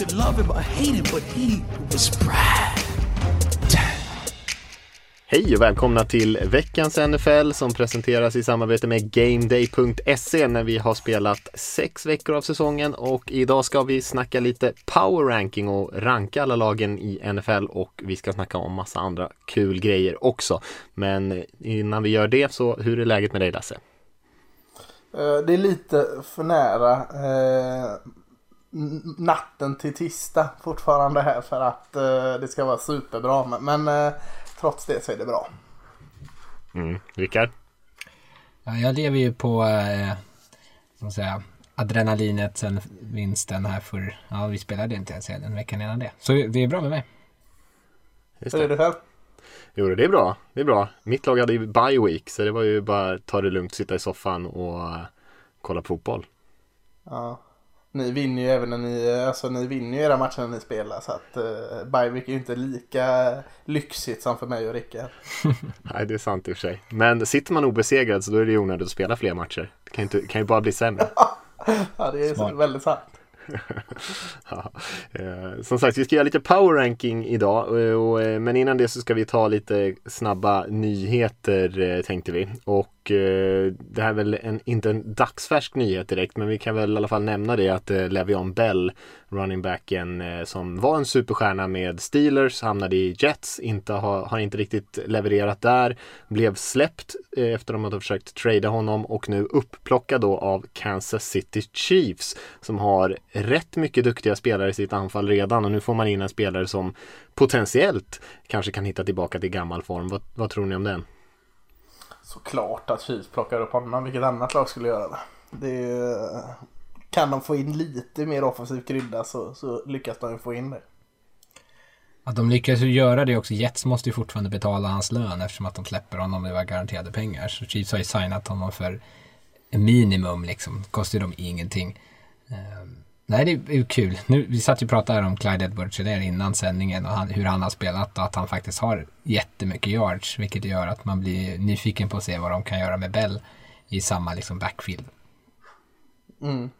Could love him or hate him, but he was Brad. Hej och välkomna till veckans NFL som presenteras i samarbete med GameDay.se när vi har spelat sex veckor av säsongen och idag ska vi snacka lite power ranking och ranka alla lagen i NFL och vi ska snacka om massa andra kul grejer också. Men innan vi gör det så hur är läget med dig Lasse? Eh, Det är lite för nära eh, natten till tisdag fortfarande här för att eh, det ska vara superbra. Men, men eh, trots det så är det bra. Mm. Rickard? Ja, jag lever ju på eh, så säga, adrenalinet sen vinsten här för, ja vi spelade inte ens en veckan innan det. Så det är bra med mig. Just Hur är det själv? Jo, det är bra. Det är bra. Mitt lag hade ju bye week så det var ju bara ta det lugnt, sitta i soffan och eh, kolla på fotboll. Ja. Ni vinner ju även när ni, alltså ni vinner ju era matcher när ni spelar så att uh, Bergvik är ju inte lika lyxigt som för mig och Rickard. Nej, det är sant i och för sig. Men sitter man obesegrad så då är det ju onödigt att spela fler matcher. Det kan ju, inte, kan ju bara bli sämre. Ja det är Smart. väldigt sant. Ja, eh, som sagt, vi ska göra lite power ranking idag. Och, och, eh, men innan det så ska vi ta lite snabba nyheter eh, tänkte vi. Och eh, det här är väl en, inte en dagsfärsk nyhet direkt. Men vi kan väl i alla fall nämna det att eh, Le'Veon Bell, running backen eh, som var en superstjärna med Steelers, hamnade i Jets. Inte har, har inte riktigt levererat där. Blev släppt eh, efter att de hade försökt trada honom och nu upplockad då av Kansas City Chiefs som har rätt mycket duktiga spelare i sitt anfall redan och nu får man in en spelare som potentiellt kanske kan hitta tillbaka till gammal form. Vad, vad tror ni om den? Såklart att Chiefs plockar upp honom. Vilket annat lag skulle göra det? det är, kan de få in lite mer offensiv krydda så, så lyckas de ju få in det. Att de lyckas ju göra det också. Jets måste ju fortfarande betala hans lön eftersom att de släpper honom. Det var garanterade pengar. Så Chiefs har ju signat honom för minimum liksom. Kostar ju dem ingenting. Um, nej, det är ju kul. Nu, vi satt ju och pratade om Clyde edwards innan sändningen och han, hur han har spelat och att han faktiskt har jättemycket yards. Vilket gör att man blir nyfiken på att se vad de kan göra med Bell i samma liksom backfield.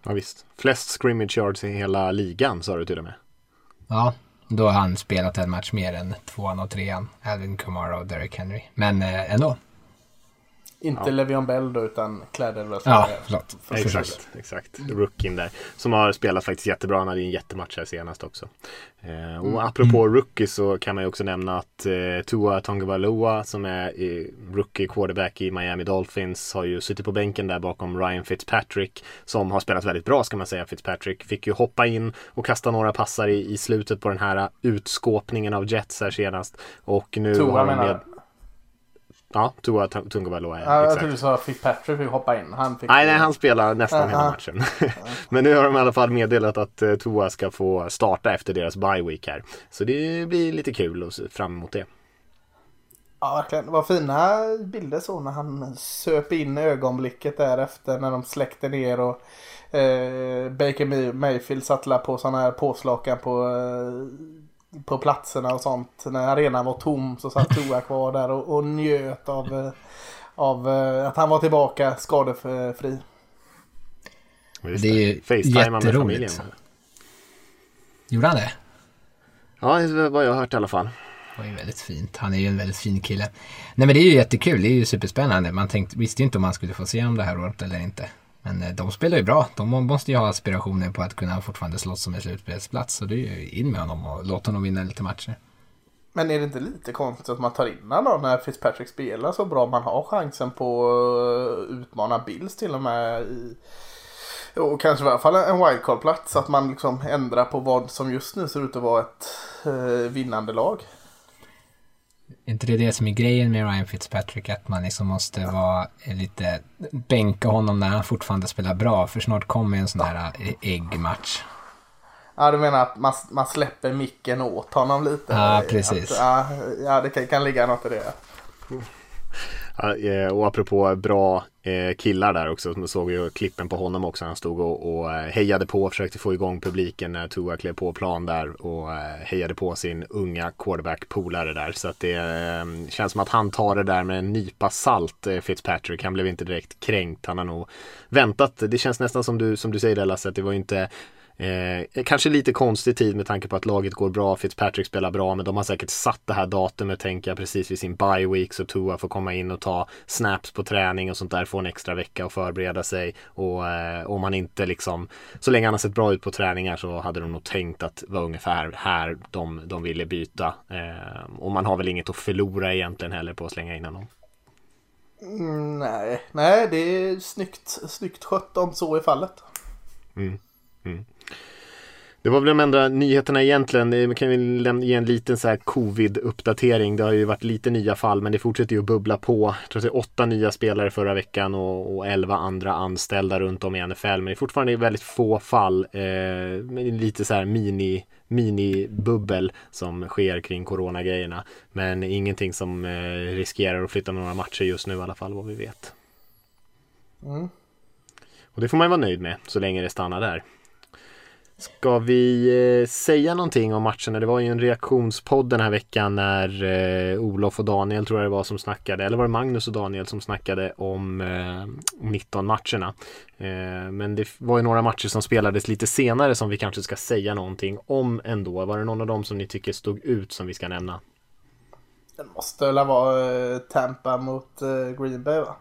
Ja, visst. Flest scrimmage yards i hela ligan sa du till och med. Ja, då har han spelat en match mer än tvåan och trean. Alvin Kamara och Derek Henry. Men eh, ändå. Inte Le'Veon Bell då utan Edwards. Ja, förlåt. Exakt, exakt. Rookien där. Som har spelat faktiskt jättebra. Han hade ju en jättematch här senast också. Eh, och apropå rookie så kan man ju också nämna att eh, Tua Tagovailoa som är eh, rookie quarterback i Miami Dolphins har ju suttit på bänken där bakom Ryan Fitzpatrick som har spelat väldigt bra ska man säga. Fitzpatrick fick ju hoppa in och kasta några passar i, i slutet på den här utskåpningen av Jets här senast. Och nu Tua har menar med... Ja, Tua Tagovailoa. Ja, Ja, jag exakt. trodde du sa Fitzpatrick fick hoppa in. Han fick Nej, nej, han spelar nästan hela matchen. Men nu har de i alla fall meddelat att eh, Tua ska få starta efter deras bye week här. Så det blir lite kul att se fram emot det. Ja, verkligen. Det var fina bilder så när han söp in ögonblicket därefter när de släckte ner och eh, Baker May- Mayfield satt på sådana här påslakan på, eh, på platserna och sånt. När arenan var tom så satt Tua kvar där och, och njöt av, eh, av eh, att han var tillbaka skadefri. Det är ju Facetimea med jätteroligt. familjen. Gjorde han det? Ja, det är vad jag har hört i alla fall. Det var ju väldigt fint. Han är ju en väldigt fin kille. Nej men det är ju jättekul. Det är ju superspännande. Man tänkte, visste ju inte om man skulle få se dem det här året eller inte. Men eh, de spelar ju bra. De måste ju ha aspirationer på att kunna fortfarande slåss om en slutspelsplats. Så det är ju in med honom och låt honom vinna lite matcher. Men är det inte lite konstigt att man tar in honom när Fitzpatrick spelar så bra? Man har chansen på att utmana Bills till och med i och kanske i alla fall en wildcard-plats. Att man liksom ändrar på vad som just nu ser ut att vara ett eh, vinnande lag. Inte det det som är grejen med Ryan Fitzpatrick? Att man liksom måste vara lite, bänka honom när han fortfarande spelar bra. För snart kommer en sån här eh, äggmatch. Ja, du menar att man, man släpper micken åt honom lite? Ja, precis. Att, ja, ja, det kan, kan ligga något i det. Eh, och apropå bra eh, killar där också, så såg ju klippen på honom också. Han stod och, och eh, hejade på och försökte få igång publiken när Tua klev på plan där och hejade på sin unga quarterback-polare där. Så att det känns som att han tar det där med en nypa salt, Fitzpatrick. Han blev inte direkt kränkt. Han har nog väntat. Det känns nästan som du, som du säger där Lasse, att det var inte Eh, kanske lite konstig tid med tanke på att laget går bra, Fitzpatrick spelar bra, men de har säkert satt det här datumet, tänker jag, precis vid sin bye week så Tua får komma in och ta snaps på träning och sånt där, få en extra vecka och förbereda sig. Och eh, om man inte liksom, så länge han har sett bra ut på träningar så hade de nog tänkt att det var ungefär här de, de ville byta. Eh, och man har väl inget att förlora egentligen heller på att slänga in honom. Mm, nej, nej, det är snyggt, snyggt skött om så är fallet. Mm. Mm. Det var väl de enda nyheterna egentligen. Vi kan väl ge en liten så här covid-uppdatering. Det har ju varit lite nya fall men det fortsätter ju att bubbla på. Jag tror att det är åtta nya spelare förra veckan och, och elva andra anställda runt om i NFL. Men det är fortfarande väldigt få fall. Eh, lite så här mini mini-bubbel som sker kring coronagrejerna. Men ingenting som eh, riskerar att flytta några matcher just nu i alla fall vad vi vet. Mm. Och det får man ju vara nöjd med så länge det stannar där. Ska vi eh, säga någonting om matcherna? Det var ju en reaktionspodd den här veckan när eh, Olof och Daniel tror jag det var som snackade, eller var det Magnus och Daniel som snackade om eh, 19 matcherna. Eh, men det var ju några matcher som spelades lite senare som vi kanske ska säga någonting om ändå. Var det någon av dem som ni tycker stod ut som vi ska nämna? Det måste väl vara eh, Tampa mot eh, Green Bay va?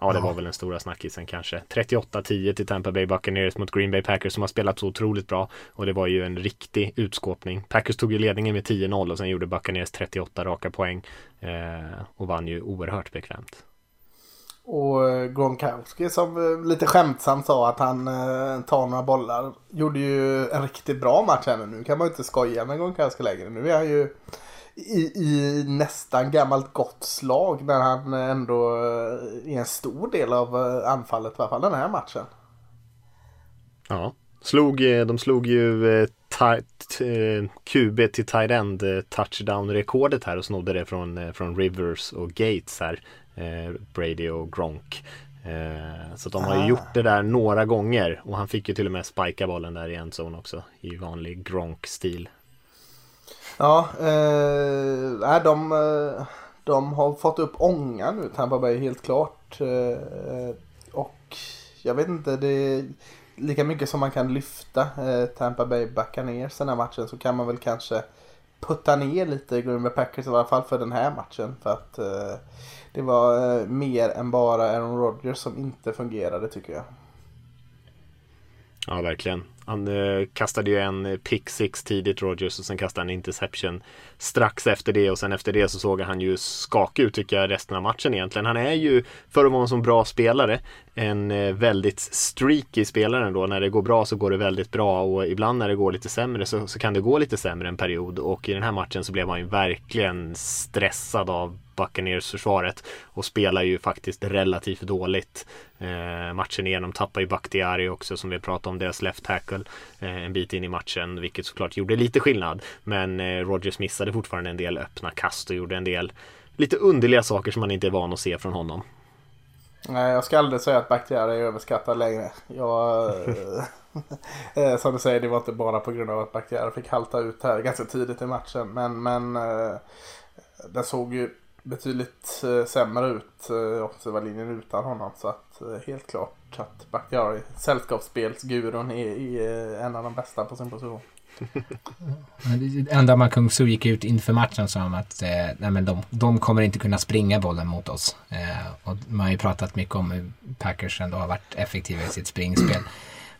Ja, det var väl den stora snackisen kanske. 38-10 till Tampa Bay Buccaneers mot Green Bay Packers som har spelat så otroligt bra. Och det var ju en riktig utskåpning. Packers tog ju ledningen med 10-0 och sen gjorde Buccaneers 38 raka poäng. Eh, och vann ju oerhört bekvämt. Och eh, Gronkowski som eh, lite skämtsamt sa att han eh, tar några bollar. Gjorde ju en riktigt bra match här nu. Nu kan man ju inte skoja med Gronkowski längre. Nu är han ju i, i nästan gammalt gott slag när han ändå är en stor del av eh, anfallet, i alla fall den här matchen. Ja, slog, eh, de slog ju eh, QB till tight end touchdown-rekordet här och snodde det från, från Rivers och Gates här. Brady och Gronk. Så de har ju ah. gjort det där några gånger och han fick ju till och med spika bollen där i en zon också i vanlig Gronk-stil. Ja, eh, de, eh, de har fått upp ångan nu, Tampa Bay, helt klart. Eh, och jag vet inte, det är lika mycket som man kan lyfta eh, Tampa Bay Buccaneers den här matchen så kan man väl kanske putta ner lite Green Bay Packers i alla fall för den här matchen. För att eh, det var eh, mer än bara Aaron Rodgers som inte fungerade tycker jag. Ja, verkligen. Han eh, kastade ju en eh, pick six tidigt Rogers och sen kastade han interception strax efter det och sen efter det så såg han ju skakig ut tycker jag resten av matchen egentligen. Han är ju för att vara en så bra spelare en eh, väldigt streaky spelare ändå. När det går bra så går det väldigt bra och ibland när det går lite sämre så, så kan det gå lite sämre en period och i den här matchen så blev han ju verkligen stressad av Buccaneers försvaret och spelar ju faktiskt relativt dåligt eh, matchen igenom. Tappar ju Bakhtiari också som vi pratade om, deras left tackle eh, en bit in i matchen, vilket såklart gjorde lite skillnad. Men eh, Rogers missade fortfarande en del öppna kast och gjorde en del lite underliga saker som man inte är van att se från honom. Nej, jag ska aldrig säga att Bakhtiari är överskattad längre. Jag, eh, eh, som du säger, det var inte bara på grund av att Bakhtiari fick halta ut här ganska tidigt i matchen. Men, men den såg ju betydligt eh, sämre ut, eh, offensiva linjen utan honom. Så att eh, helt klart att Bakhtiari, sällskapsspelsgurun, är, är en av de bästa på sin position. Enda man Kung Su gick ut inför matchen och sa att eh, nej, men de, de kommer inte kunna springa bollen mot oss. Eh, och man har ju pratat mycket om hur Packers ändå har varit effektiva i sitt springspel.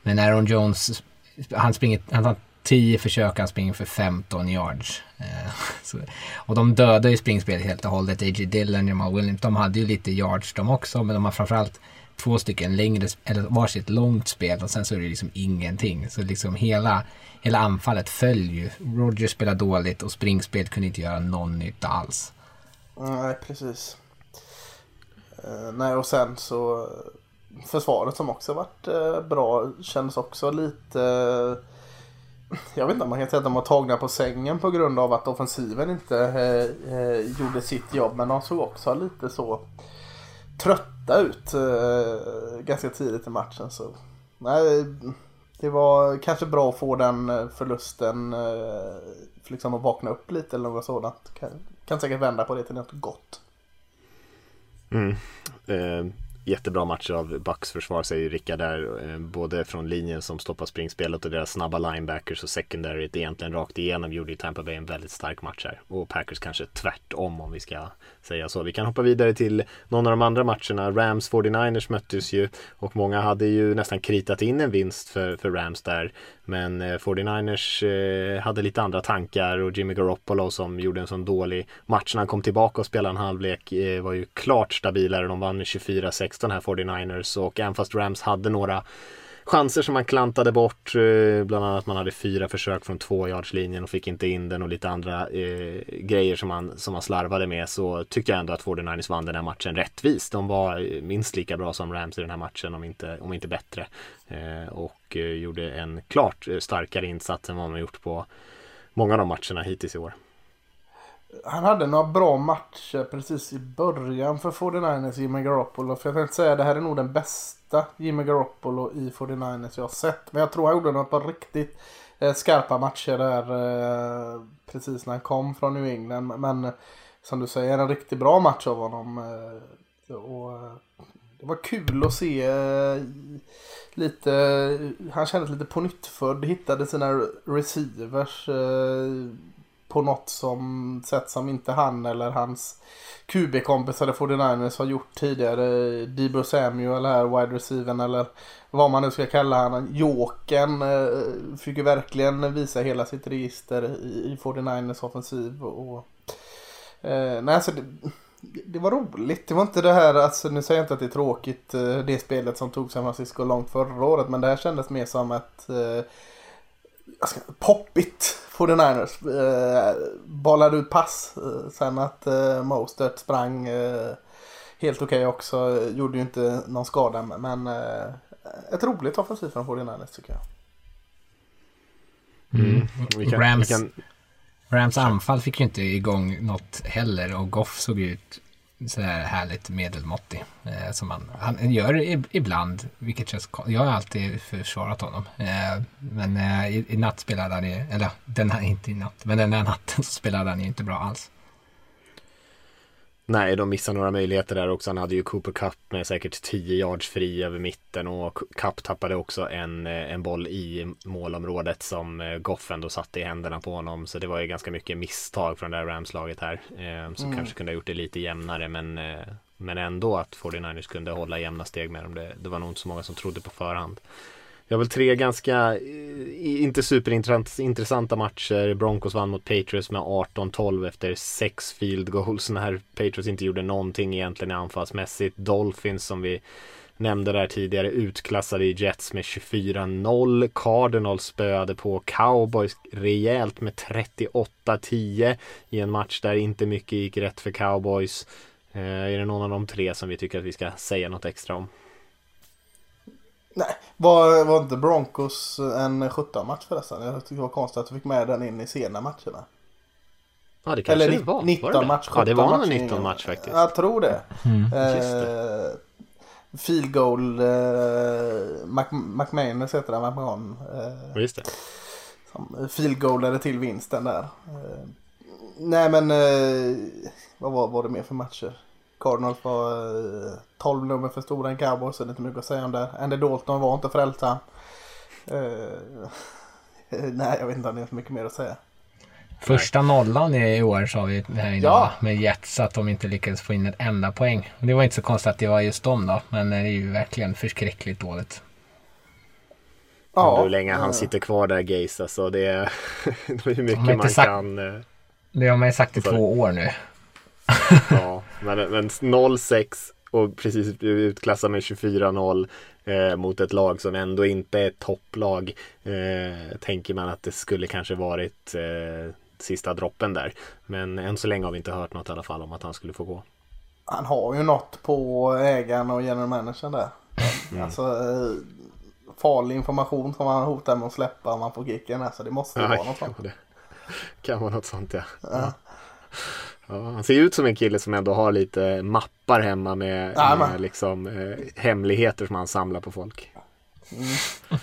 Men Aaron Jones, han, springer, han tar 10 försök, han springer för 15 yards. Eh, så, och de dödar ju springspelet helt och hållet. A.J. Dillon, Jamal Williams, de hade ju lite yards de också, men de har framförallt två stycken längre, eller varsitt långt spel och sen så är det liksom ingenting. Så liksom hela, hela anfallet föll ju. Roger spelade dåligt och springspelet kunde inte göra någon nytta alls. Nej, precis. Eh, nej, och sen så eh, försvaret som också varit eh, bra kändes också lite jag vet inte om man kan säga att de var tagna på sängen på grund av att offensiven inte eh, eh, gjorde sitt jobb. Men de såg också lite så trötta ut eh, ganska tidigt i matchen. Så nej, det var kanske bra att få den eh, förlusten. Eh, för liksom att vakna upp lite eller något sådant. Kan, kan säkert vända på det till något gott. Mm. Eh, jättebra match av Bucks försvar säger Rickard där. Eh, både från linjen som stoppar springspelet och deras snabba linebackers och secondaryt egentligen rakt igenom gjorde ju Tampa Bay en väldigt stark match här. Och Packers kanske tvärtom om vi ska säga så. Vi kan hoppa vidare till någon av de andra matcherna. Rams 49ers möttes ju och många hade ju nästan kritat in en vinst för, för Rams där. Men eh, 49ers eh, hade lite andra tankar och Jimmy Garoppolo som gjorde en sån dålig match när han kom tillbaka och spelade en halvlek var ju klart stabilare. De vann med 24-6. 16 här 49ers och även fast Rams hade några chanser som man klantade bort. Eh, bland annat man hade fyra försök från tvåyardslinjen och fick inte in den och lite andra eh, grejer som man, som man slarvade med så tyckte jag ändå att 49ers vann den här matchen rättvist. De var eh, minst lika bra som Rams i den här matchen om inte, om inte bättre. Eh, och eh, gjorde en klart starkare insats än vad man gjort på många av de matcherna hittills i år. Han hade några bra matcher precis i början för 49ers, Jimmy Garoppolo. För jag tänkte säga det här är nog den bästa Jimmy Garoppolo i 49ers jag har sett. Men jag tror han gjorde några par riktigt eh, skarpa matcher där eh, precis när han kom från New England. Men som du säger, en riktigt bra match av honom. Eh, och, det var kul att se lite, han kändes lite på nytt född, hittade sina receivers på något som sätt som inte han eller hans QB-kompisar 49ers har gjort tidigare. Debo Samuel här, wide receiver eller vad man nu ska kalla honom. Jokern eh, fick ju verkligen visa hela sitt register i, i 49ers offensiv. Och, eh, nej, alltså det, det, var roligt. Det var inte det här, alltså nu säger jag inte att det är tråkigt eh, det spelet som tog San Francisco långt förra året. Men det här kändes mer som ett eh, ska, poppigt 49ers. Eh, bollade ut pass. Eh, sen att eh, Mostert sprang eh, helt okej okay också. Gjorde ju inte någon skada. Men eh, ett roligt offensiv från 49ers tycker jag. Mm. Mm. Kan, Rams, kan... Rams anfall fick ju inte igång något heller och Goff såg ut sådär härligt medelmåttig. Eh, som han, han gör ibland, vilket känns Jag har alltid försvarat honom. Eh, men eh, i, i natt spelade han ju, eller den här, inte i natt, men den här natten så spelade han ju inte bra alls. Nej, de missade några möjligheter där också. Han hade ju Cooper Cup med säkert 10 yards fri över mitten och Cup tappade också en, eh, en boll i målområdet som eh, Goff ändå satte i händerna på honom. Så det var ju ganska mycket misstag från det här Rams-laget här. Eh, som mm. kanske kunde ha gjort det lite jämnare men, eh, men ändå att 49ers kunde hålla jämna steg med dem. Det, det var nog inte så många som trodde på förhand. Vi har väl tre ganska, eh, inte superintressanta matcher. Broncos vann mot Patriots med 18-12 efter sex field goals när Patriots inte gjorde någonting egentligen anfallsmässigt. Dolphins som vi nämnde där tidigare utklassade i Jets med 24-0. Cardinals spöade på Cowboys rejält med 38-10 i en match där inte mycket gick rätt för Cowboys. Eh, är det någon av de tre som vi tycker att vi ska säga något extra om? Nej, var, var inte Broncos en 17-match förresten? Jag tycker det var konstigt att du fick med den in i sena matcherna. Ja, det kanske Eller det var. 19 var det match, Ja, det var nog 19 match faktiskt. Jag tror det. Mm. Eh, field goal, eh, Mac, McManus heter han, McMahon. Eh, Just det. Som field goalade till vinsten där. Eh, nej men, eh, vad var, var det mer för matcher? Cardinals var eh, 12 nummer för stora än Cowboys, så det är inte mycket att säga om det. Andy Dalton var inte frälsam. Eh, nej, jag vet inte om det är så mycket mer att säga. Första nollan i år sa vi här idag ja. med Jets att de inte lyckades få in ett enda poäng. Det var inte så konstigt att det var just dem då, men det är ju verkligen förskräckligt dåligt. Ja. Hur länge han sitter kvar där Gaze alltså. Det är, hur mycket man sagt, kan... Eh, det har man ju sagt i två år nu. ja, men, men 0-6 och precis utklassad med 24-0 eh, mot ett lag som ändå inte är ett topplag. Eh, tänker man att det skulle kanske varit eh, sista droppen där. Men än så länge har vi inte hört något i alla fall om att han skulle få gå. Han har ju något på ägaren och general managern där. Mm. Alltså, farlig information som han hotar med att släppa om han får kicken. Alltså det måste ju Ja, vara något sånt. det. Kan vara något sånt ja. ja. Ja, han ser ut som en kille som ändå har lite mappar hemma med, Ja, med liksom, eh, hemligheter som han samlar på folk.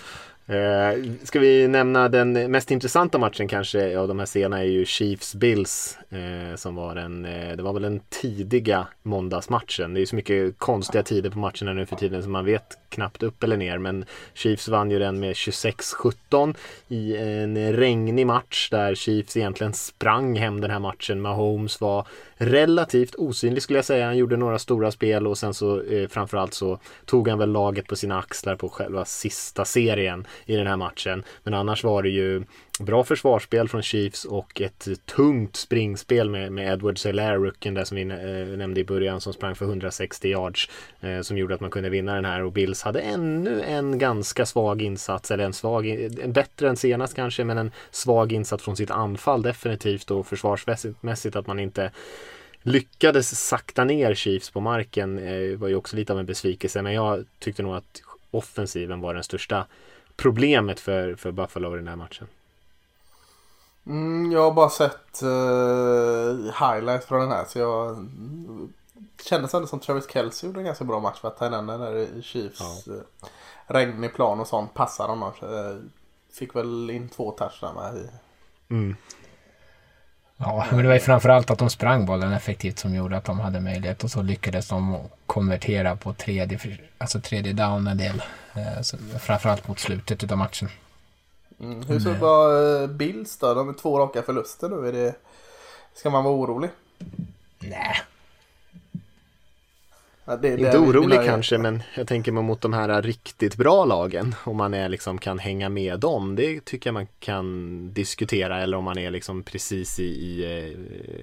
Eh, ska vi nämna den mest intressanta matchen kanske av de här sena är ju Chiefs-Bills eh, som var den, eh, det var väl den tidiga måndagsmatchen. Det är ju så mycket konstiga tider på matcherna nu för tiden så man vet knappt upp eller ner men Chiefs vann ju den med 26-17 i en regnig match där Chiefs egentligen sprang hem den här matchen. Mahomes var relativt osynlig skulle jag säga. Han gjorde några stora spel och sen så eh, framförallt så tog han väl laget på sina axlar på själva sista serien i den här matchen. Men annars var det ju bra försvarsspel från Chiefs och ett tungt springspel med, med Edward Selaire, rookien där som vi eh, nämnde i början som sprang för 160 yards eh, som gjorde att man kunde vinna den här. Och Bills hade ännu en ganska svag insats eller en svag, en bättre än senast kanske men en svag insats från sitt anfall. Definitivt och försvarsmässigt att man inte lyckades sakta ner Chiefs på marken eh, var ju också lite av en besvikelse. Men jag tyckte nog att offensiven var den största problemet för, för Buffalo i den här matchen. Mm, jag har bara sett uh, highlights från den här så jag kändes ändå som Travis Kelce gjorde en ganska bra match för att Thailändern där i Chiefs ja. uh, regnig plan och sånt passar honom. Uh, fick väl in två touchar med i. Mm. Ja, men det var ju framförallt att de sprang bollen effektivt som gjorde att de hade möjlighet och så lyckades de konvertera på tredje, alltså tredje down en del. Eh, så framförallt mot slutet av matchen. Mm. Hur ser det var Bills då? De är två raka förluster nu. Är det... Ska man vara orolig? Nej. Ja, det, Inte orolig kanske men jag tänker mig mot de här riktigt bra lagen. Om man är liksom kan hänga med dem. Det tycker jag man kan diskutera. Eller om man är liksom precis i, i eh,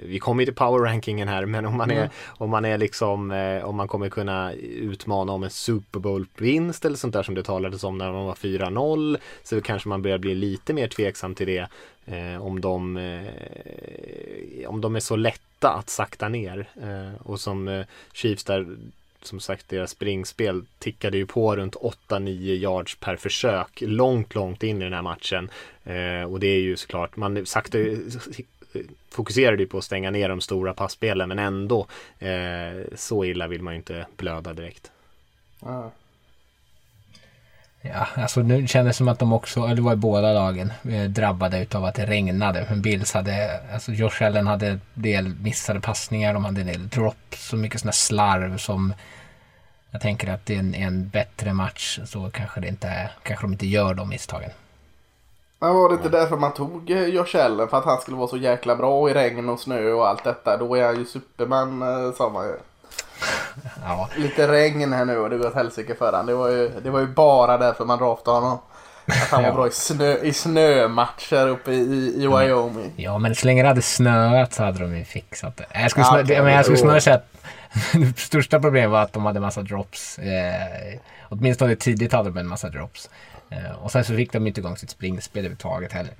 Vi kommer till power rankingen här men om man är, om man är liksom eh, Om man kommer kunna utmana om en Super Bowl vinst eller sånt där som det talades om när de var 4-0. Så kanske man börjar bli lite mer tveksam till det. Eh, om, de, eh, om de är så lätta att sakta ner. Eh, och som eh, Chiefs där, som sagt deras springspel tickade ju på runt 8-9 yards per försök långt, långt in i den här matchen. Eh, och det är ju såklart, man sakta fokuserade ju på att stänga ner de stora passspelen men ändå eh, så illa vill man ju inte blöda direkt. Ah. Ja, alltså nu kändes det som att de också, eller det var i båda lagen, eh, drabbade utav att det regnade. Men Bills hade, alltså Josh Allen hade en del missade passningar, de hade en del drops och mycket sådana slarv som jag tänker att det är en, en bättre match så kanske det inte kanske de inte gör de misstagen. Men var det inte därför man tog eh, Josh Allen? För att han skulle vara så jäkla bra i regn och snö och allt detta. Då är han ju superman eh, sa man ju. Ja. Lite regn här nu och det går åt helsike för han. Det var ju, det var ju bara därför man draftade honom. Att han var Ja. bra i, snö, i snömatcher uppe i, i Wyoming. Ja, men så länge det hade snöat så hade de ju fixat det. Jag skulle, Ja, snö, men jag skulle snarare säga att det största problemet var att de hade massa drops. Eh, åtminstone tidigt hade de en massa drops. Eh, och sen så fick de inte igång sitt springspel överhuvudtaget heller.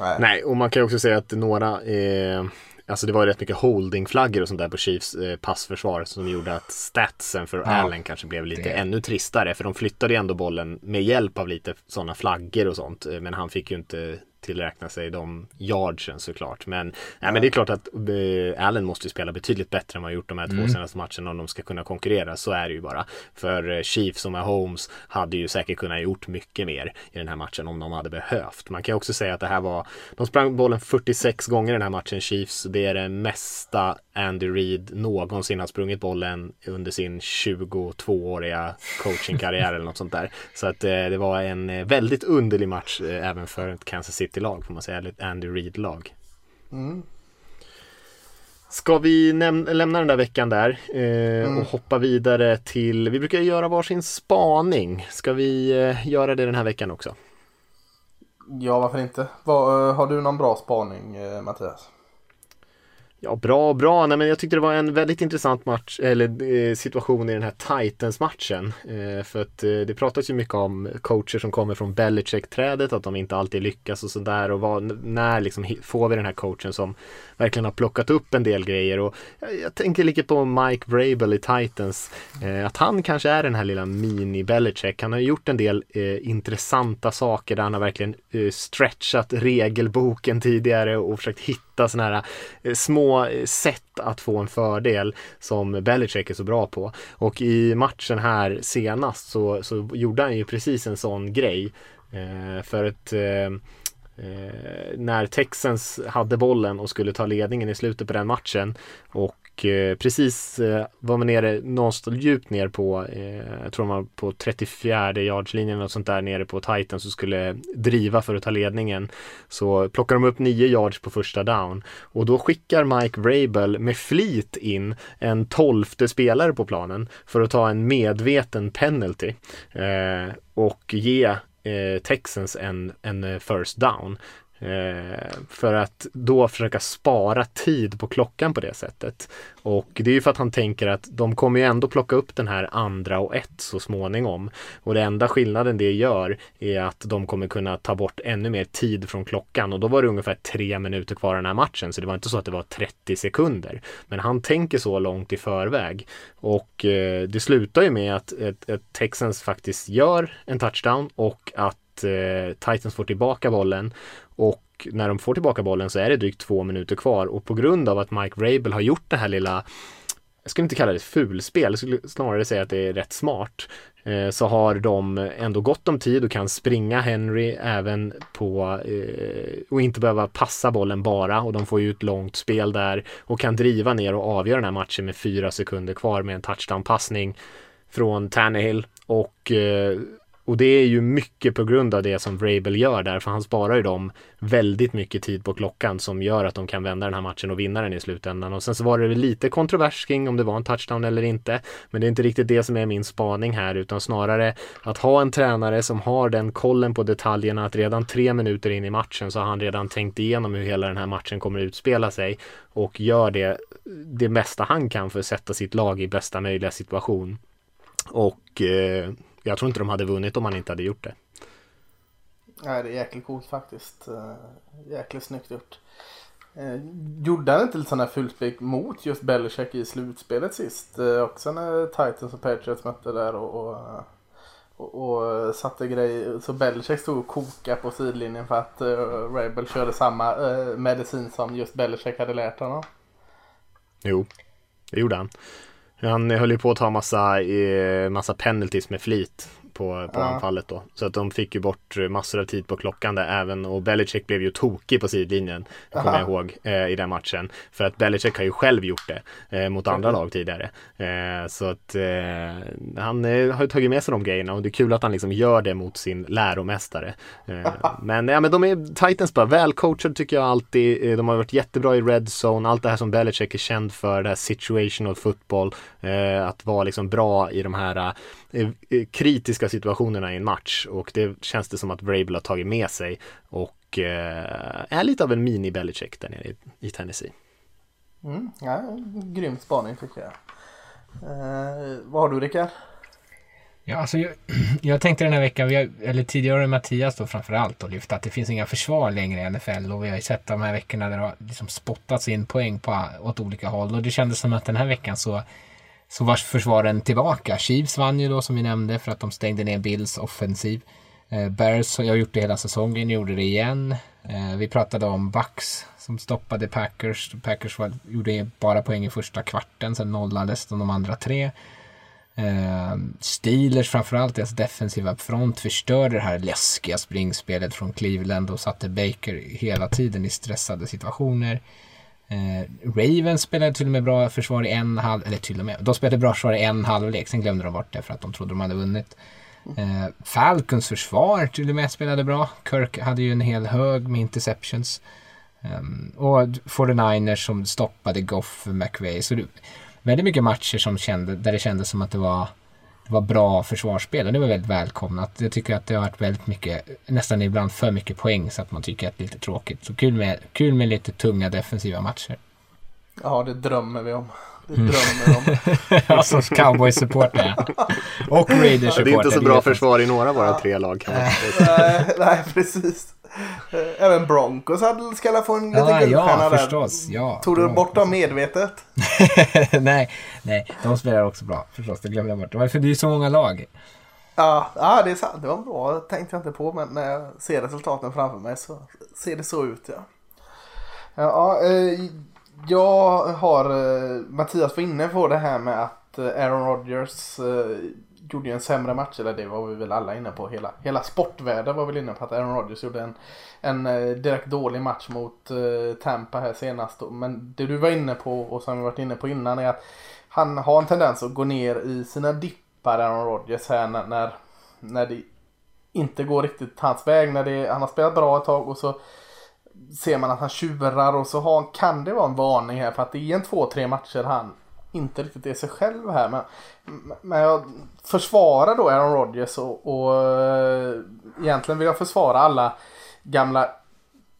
Nej. Nej, och man kan ju också säga att några eh, Alltså det var ju rätt mycket holdingflaggor och sånt där på Chiefs eh, passförsvar som gjorde att statsen för Ja, Allen kanske blev lite det- ännu tristare för de flyttade ju ändå bollen med hjälp av lite sådana flaggor och sånt eh, men han fick ju inte tillräkna sig de yardsen såklart. Men, nej, men det är klart att eh, Allen måste ju spela betydligt bättre än vad han gjort de här två senaste matcherna om de ska kunna konkurrera. Så är det ju bara. För eh, Chiefs och Mahomes hade ju säkert kunnat gjort mycket mer i den här matchen om de hade behövt. Man kan också säga att det här var de sprang bollen 46 gånger i den här matchen Chiefs. Det är det mesta Andy Reid någonsin har sprungit bollen under sin 22-åriga coachingkarriär eller något sånt där. Så att eh, det var en eh, väldigt underlig match eh, även för Kansas City-lag får man säga, eller ett Andy Reid-lag. Ska vi lämna den där veckan där eh, och hoppa vidare till, vi brukar göra varsin spaning. Ska vi eh, göra det den här veckan också? Ja, varför inte? Vad, eh, har du någon bra spaning eh, Mattias? Ja, bra, bra. Nej, men jag tyckte det var en väldigt intressant match, eller eh, situation i den här Titans-matchen. Eh, för att eh, det pratas ju mycket om coacher som kommer från Belichick-trädet, att de inte alltid lyckas och sådär. Och vad, när liksom får vi den här coachen som verkligen har plockat upp en del grejer. Och jag, jag tänker lite på Mike Vrabel i Titans, eh, att han kanske är den här lilla mini-Belichick. Han har gjort en del eh, intressanta saker där han har verkligen eh, stretchat regelboken tidigare och försökt hitta sådana här eh, små eh, sätt att få en fördel som Belichick är så bra på. Och i matchen här senast så, så gjorde han ju precis en sån grej. Eh, för att eh, Eh, när Texans hade bollen och skulle ta ledningen i slutet på den matchen och eh, precis eh, var man nere någonstans djupt ner på, eh, jag tror man var på 34 yardslinjen och sånt där nere på Titans och skulle driva för att ta ledningen. Så plockar de upp 9 yards på första down och då skickar Mike Vrabel med flit in en tolfte spelare på planen för att ta en medveten penalty eh, och ge eh, Texans en, en eh, first down. Eh, för att då försöka spara tid på klockan på det sättet. Och det är ju för att han tänker att de kommer ju ändå plocka upp den här andra och ett så småningom. Och det enda skillnaden det gör är att de kommer kunna ta bort ännu mer tid från klockan. Och då var det ungefär tre minuter kvar i den här matchen. Så det var inte så att det var 30 sekunder. Men han tänker så långt i förväg. Och eh, det slutar ju med eh, att Texans faktiskt gör en touchdown och att Titans får tillbaka bollen och när de får tillbaka bollen så är det drygt två minuter kvar och på grund av att Mike Rabel har gjort det här lilla jag skulle inte kalla det fulspel, jag skulle snarare säga att det är rätt smart. Eh, så har de ändå gott om tid och kan springa Henry även på eh, och inte behöva passa bollen bara och de får ju ett långt spel där och kan driva ner och avgöra den här matchen med fyra sekunder kvar med en touchdown-passning från Tannehill och eh, och det är ju mycket på grund av det som Vrabel gör där, för han sparar ju dem väldigt mycket tid på klockan som gör att de kan vända den här matchen och vinna den i slutändan. Och sen så var det lite kontrovers kring om det var en touchdown eller inte. Men det är inte riktigt det som är min spaning här, utan snarare att ha en tränare som har den kollen på detaljerna, att redan tre minuter in i matchen så har han redan tänkt igenom hur hela den här matchen kommer utspela sig och gör det, det mesta han kan för att sätta sitt lag i bästa möjliga situation. Och eh, jag tror inte de hade vunnit om han inte hade gjort det. Nej, det är jäkligt coolt faktiskt. Eh, jäkligt snyggt gjort. Eh, gjorde han inte lite sådana här fulspel mot just Belichick i slutspelet sist? Eh, också när Titans och Patriots mötte där och, och, och, satte grejer. Så Belichick stod och kokade på sidlinjen för att uh, Rabel körde samma medicin som just Belichick hade lärt honom. Jo, det gjorde han. Han höll ju på att ta massa, eh, massa penalties med flit på, på ja. anfallet då. Så att de fick ju bort massor av tid på klockan där även och Belichick blev ju tokig på sidlinjen. Kommer jag ihåg eh, i den matchen. För att Belichick har ju själv gjort det eh, mot andra lag tidigare. Eh, så att eh, han eh, har ju tagit med sig de grejerna och det är kul att han liksom gör det mot sin läromästare. Eh, men ja men de är Titans bara välcoachade tycker jag alltid. De har varit jättebra i red zone. Allt det här som Belichick är känd för, det här situational football. att vara liksom bra i de här kritiska situationerna i en match och det känns det som att Vrabel har tagit med sig och eh, är lite av en mini Belichick där nere i, i Tennessee. Mm, ja, grym spaning tycker jag. Eh, vad har du Rickard? Ja, alltså jag, jag tänkte den här veckan, vi har, eller tidigare Mattias då framförallt och lyft att det finns inga försvar längre i NFL och vi har ju sett de här veckorna där det har liksom spottats in poäng på, åt olika håll och det kändes som att den här veckan så så var försvaren tillbaka. Chiefs vann ju då som vi nämnde för att de stängde ner Bills offensiv. Eh, Bears, jag har gjort det hela säsongen, gjorde det igen. Eh, vi pratade om Bucks som stoppade Packers. Packers var, gjorde bara poäng i första kvarten, sen nollades de, de andra tre. Eh, Steelers framförallt, deras defensiva front förstörde det här läskiga springspelet från Cleveland och satte Baker hela tiden i stressade situationer. Eh, Ravens spelade till och med bra försvar i en halv, eller till och med, de spelade bra försvar i en halvlek, sen glömde de bort det för att de trodde de hade vunnit. Eh, Falcons försvar till och med spelade bra. Kirk hade ju en hel hög med interceptions. Um, och 49ers som stoppade Goff McVay. Så det, väldigt mycket matcher som kände, där det kändes som att det var det var bra försvarsspel och det var väldigt välkomnat. Jag tycker att det har varit väldigt mycket, nästan ibland för mycket poäng så att man tycker att det är lite tråkigt. Så kul med, kul med lite tunga defensiva matcher. Ja, det drömmer vi om. Det drömmer vi om. alltså cowboy-supporter Och Raiders-supporter. Det är inte så bra försvar i några av våra tre lag kan man nej, nej, precis. Även Broncos hade ska få en liten Ja, guldstjärna ja, där. förstås. Ja, Tog du bort dem medvetet? nej, nej, de spelar också bra. Förstås, det glömde jag bort. Det var för det är så många lag. Ja, ja, det är sant. Det var bra. Det tänkte jag inte på, men när jag ser resultaten framför mig så ser det så ut. Ja, ja eh, jag har... Eh, Mattias var inne på det här med att eh, Aaron Rodgers eh, gjorde ju en sämre match. Eller det var vi väl alla inne på. Hela, hela sportvärlden var väl inne på att Aaron Rodgers gjorde en, en direkt dålig match mot Tampa här senast. Men det du var inne på och som vi varit inne på innan är att han har en tendens att gå ner i sina dippar, Aaron Rodgers här när, när, när det inte går riktigt hans väg. När det, han har spelat bra ett tag och så ser man att han tjurar och så har, kan det vara en varning här för att det är en två, tre matcher han inte riktigt är sig själv här. Men, men jag försvarar då Aaron Rodgers och, och eh, egentligen vill jag försvara alla gamla